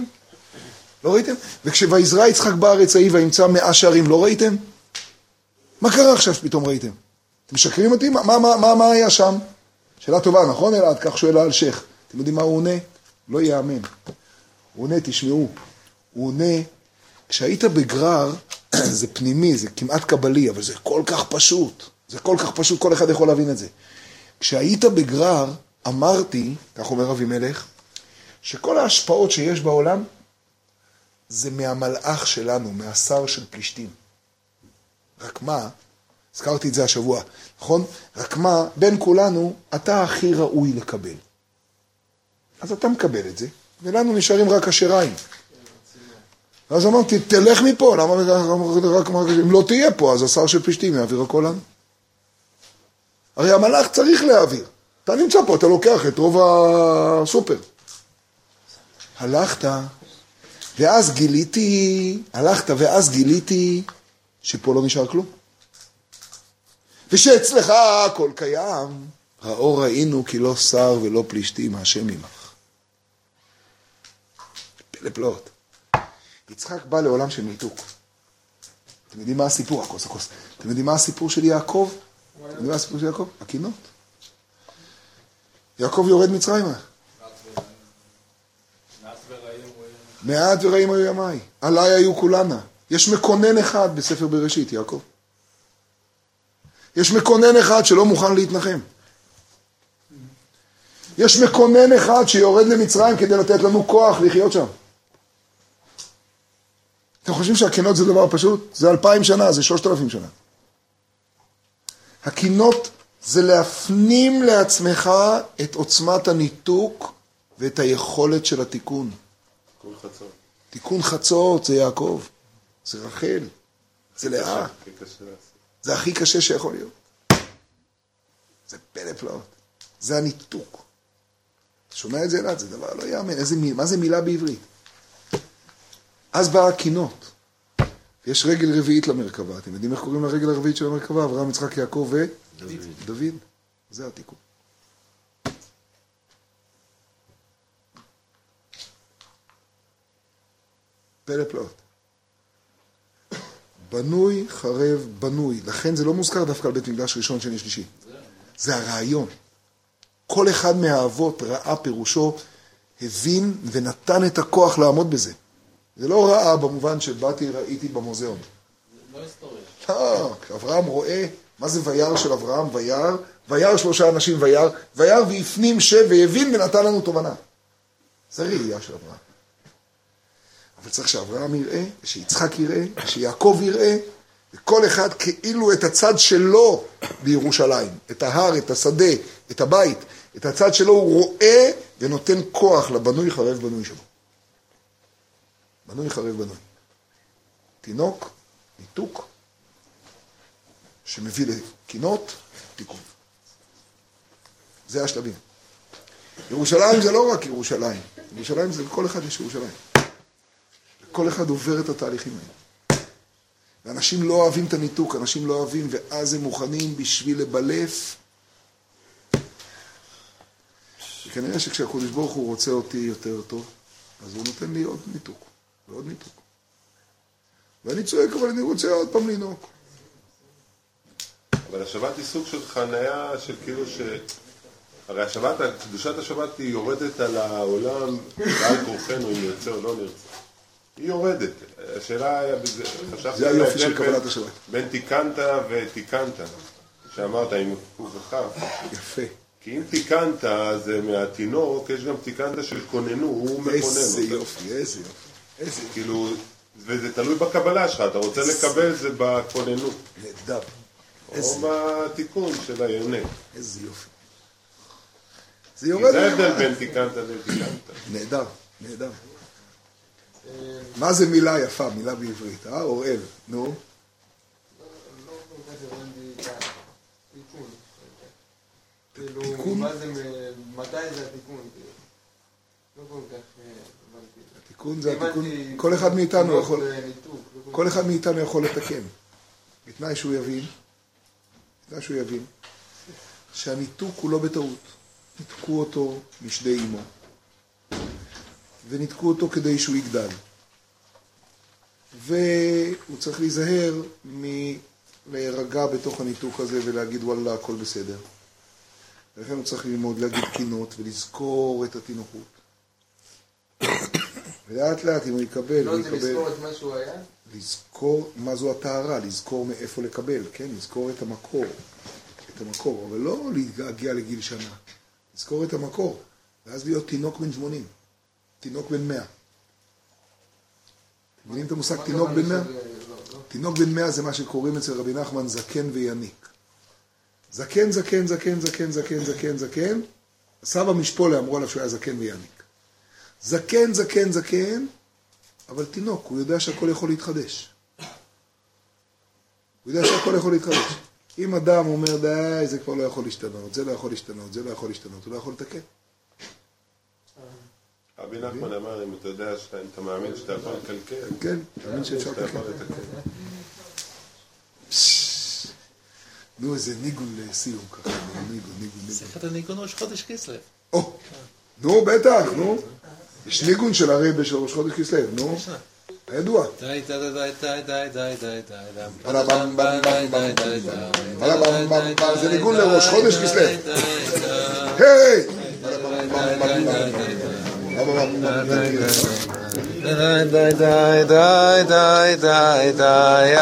לא ראיתם? וכש"ויזרע יצחק בארץ ההיא וימצא מאה שערים, לא ראיתם? מה קרה עכשיו שפתאום ראיתם? אתם משקרים אותי? מה, מה, מה, מה היה שם? שאלה טובה, נכון אלעד? כך שואל האלשיך. אתם יודעים מה הוא עונה? לא יאמן. הוא עונה, תשמעו, הוא עונה, כשהיית בגרר, <clears throat> זה פנימי, זה כמעט קבלי, אבל זה כל כך פשוט. זה כל כך פשוט, כל אחד יכול להבין את זה. כשהיית בגרר, אמרתי, כך אומר אבימלך, שכל ההשפעות שיש בעולם זה מהמלאך שלנו, מהשר של פלישתים. רק מה, הזכרתי את זה השבוע, נכון? רק מה, בין כולנו, אתה הכי ראוי לקבל. אז אתה מקבל את זה, ולנו נשארים רק השיריים. אז אמרתי, תלך מפה, למה רק, אם לא תהיה פה, אז השר של פלישתים יעביר הכל לנו. הרי המלאך צריך להעביר. אתה נמצא פה, אתה לוקח את רוב הסופר. הלכת, ואז גיליתי, הלכת ואז גיליתי שפה לא נשאר כלום. ושאצלך הכל קיים, ראו ראינו כי לא שר ולא פלישתים, השם עמך. פלא פלאות. יצחק בא לעולם של ניתוק. אתם יודעים מה הסיפור? הכוס, הכוס. אתם יודעים מה הסיפור של יעקב? אתם יודעים מה הסיפור של יעקב? הקינות. יעקב יורד מצרימה. מעט ורעים היו ימיי, עליי היו כולנה. יש מקונן אחד בספר בראשית, יעקב. יש מקונן אחד שלא מוכן להתנחם. יש מקונן אחד שיורד למצרים כדי לתת לנו כוח לחיות שם. אתם חושבים שהקינות זה דבר פשוט? זה אלפיים שנה, זה שלושת אלפים שנה. הקינות זה להפנים לעצמך את עוצמת הניתוק ואת היכולת של התיקון. כל חצות. תיקון חצות זה יעקב, זה רחל, זה לאה. זה הכי קשה שיכול להיות. זה פלא פלאות, זה הניתוק. אתה שומע את זה אלעד? זה דבר לא מילה, מה זה מילה בעברית? אז באה הקינות. יש רגל רביעית למרכבה, אתם יודעים איך קוראים לרגל הרביעית של המרכבה? אברהם, יצחק, יעקב ו... דוד. דוד. זה התיקון. פלא פלאות. בנוי חרב בנוי, לכן זה לא מוזכר דווקא על בית מקדש ראשון, שני, שלישי. זה הרעיון. כל אחד מהאבות ראה פירושו, הבין ונתן את הכוח לעמוד בזה. זה לא ראה במובן שבאתי, ראיתי במוזיאון. לא היסטוריה. לא, כשאברהם רואה, מה זה וירא של אברהם? וירא, וירא שלושה אנשים וירא, וירא והפנים שב והבין ונתן לנו תובנה. זה ראייה של אברהם. אבל צריך שאברהם יראה, שיצחק יראה, שיעקב יראה, וכל אחד כאילו את הצד שלו בירושלים, את ההר, את השדה, את הבית, את הצד שלו הוא רואה ונותן כוח לבנוי חרב בנוי שלו. בנוי חרב בנוי. תינוק, ניתוק, שמביא לקינות, תיקון. זה השלבים. ירושלים זה לא רק ירושלים, ירושלים זה לכל אחד יש ירושלים. כל אחד עובר את התהליכים האלה. ואנשים לא אוהבים את הניתוק, אנשים לא אוהבים, ואז הם מוכנים בשביל לבלף. וכנראה שכשהקדוש ברוך הוא רוצה אותי יותר טוב, אז הוא נותן לי עוד ניתוק, ועוד ניתוק. ואני צועק, אבל אני רוצה עוד פעם לנהוג. אבל השבת היא סוג של חניה של כאילו ש... הרי השבת, קדושת השבת היא יורדת על העולם בעל כורחנו אם נרצה או לא נרצה. היא יורדת. השאלה היה בזה, חשבתי זה היופי של קבלת השבת. בין תיקנת ותיקנת, שאמרת עם קוף וכף. יפה. כי אם תיקנת זה מהתינוק, יש גם תיקנת של כוננו, הוא מכונן איזה. יופי, איזה יופי. איזה. כאילו, וזה תלוי בקבלה שלך, אתה רוצה לקבל זה בכוננות. נהדר. או איזה, בתיקון של היונק. איזה יופי. זה כי יורד זה ההבדל. בין תיקנת לתיקנת. נהדר, נהדר. מה זה מילה יפה, מילה בעברית, אה? אוראל, נו. לא. כאילו, תיקון? מה זה, מ- מתי זה התיקון? לא כל כך אה, הבנתי. תיקון זה התיקון, כל אחד מאיתנו יכול, כל אחד מאיתנו יכול לתקן. בתנאי שהוא יבין, בתנאי שהוא יבין, שהניתוק הוא לא בטעות. ניתקו אותו משדה אימו, וניתקו אותו כדי שהוא יגדל. והוא צריך להיזהר מלהירגע בתוך הניתוק הזה ולהגיד וואלה הכל בסדר. ולכן הוא צריך ללמוד להגיד קינות ולזכור את התינוקות. ולאט לאט אם הוא יקבל, לא הוא זה יקבל... לזכור את מה שהוא היה? לזכור מה זו הטהרה, לזכור מאיפה לקבל, כן? לזכור את המקור, את המקור, אבל לא להגיע לגיל שנה, לזכור את המקור, ואז להיות תינוק בן 80, תינוק בן 100. אתם מבינים את המושג מה תינוק הכוונה בן 100? של- לא, לא. תינוק בן 100 זה מה שקוראים אצל רבי נחמן זקן ויניק. זקן, זקן, זקן, זקן, זקן, זקן, זקן, סבא משפולה אמרו עליו שהוא היה זקן ויניק. זקן, זקן, זקן, אבל תינוק, הוא יודע שהכל יכול להתחדש. הוא יודע שהכל יכול להתחדש. אם אדם אומר, די, זה כבר לא יכול להשתנות, זה לא יכול להשתנות, זה לא יכול להשתנות, הוא לא יכול לתקן. רבי נחמן אמר, אם אתה יודע, אם אתה מאמין שאתה יכול לקלקל, כן, תאמין שאפשר. לתקן. פשש. נו, איזה ניגון לסיום ככה, ניגון, ניגון, ניגון. שיחת הניגון ראש חודש כסלו. נו, בטח, נו. יש ניגון של הרבי של ראש חודש כסלו, נו. הידוע. די די די די די די די די. זה ניגון לראש חודש כסלו. היי! די די די די די די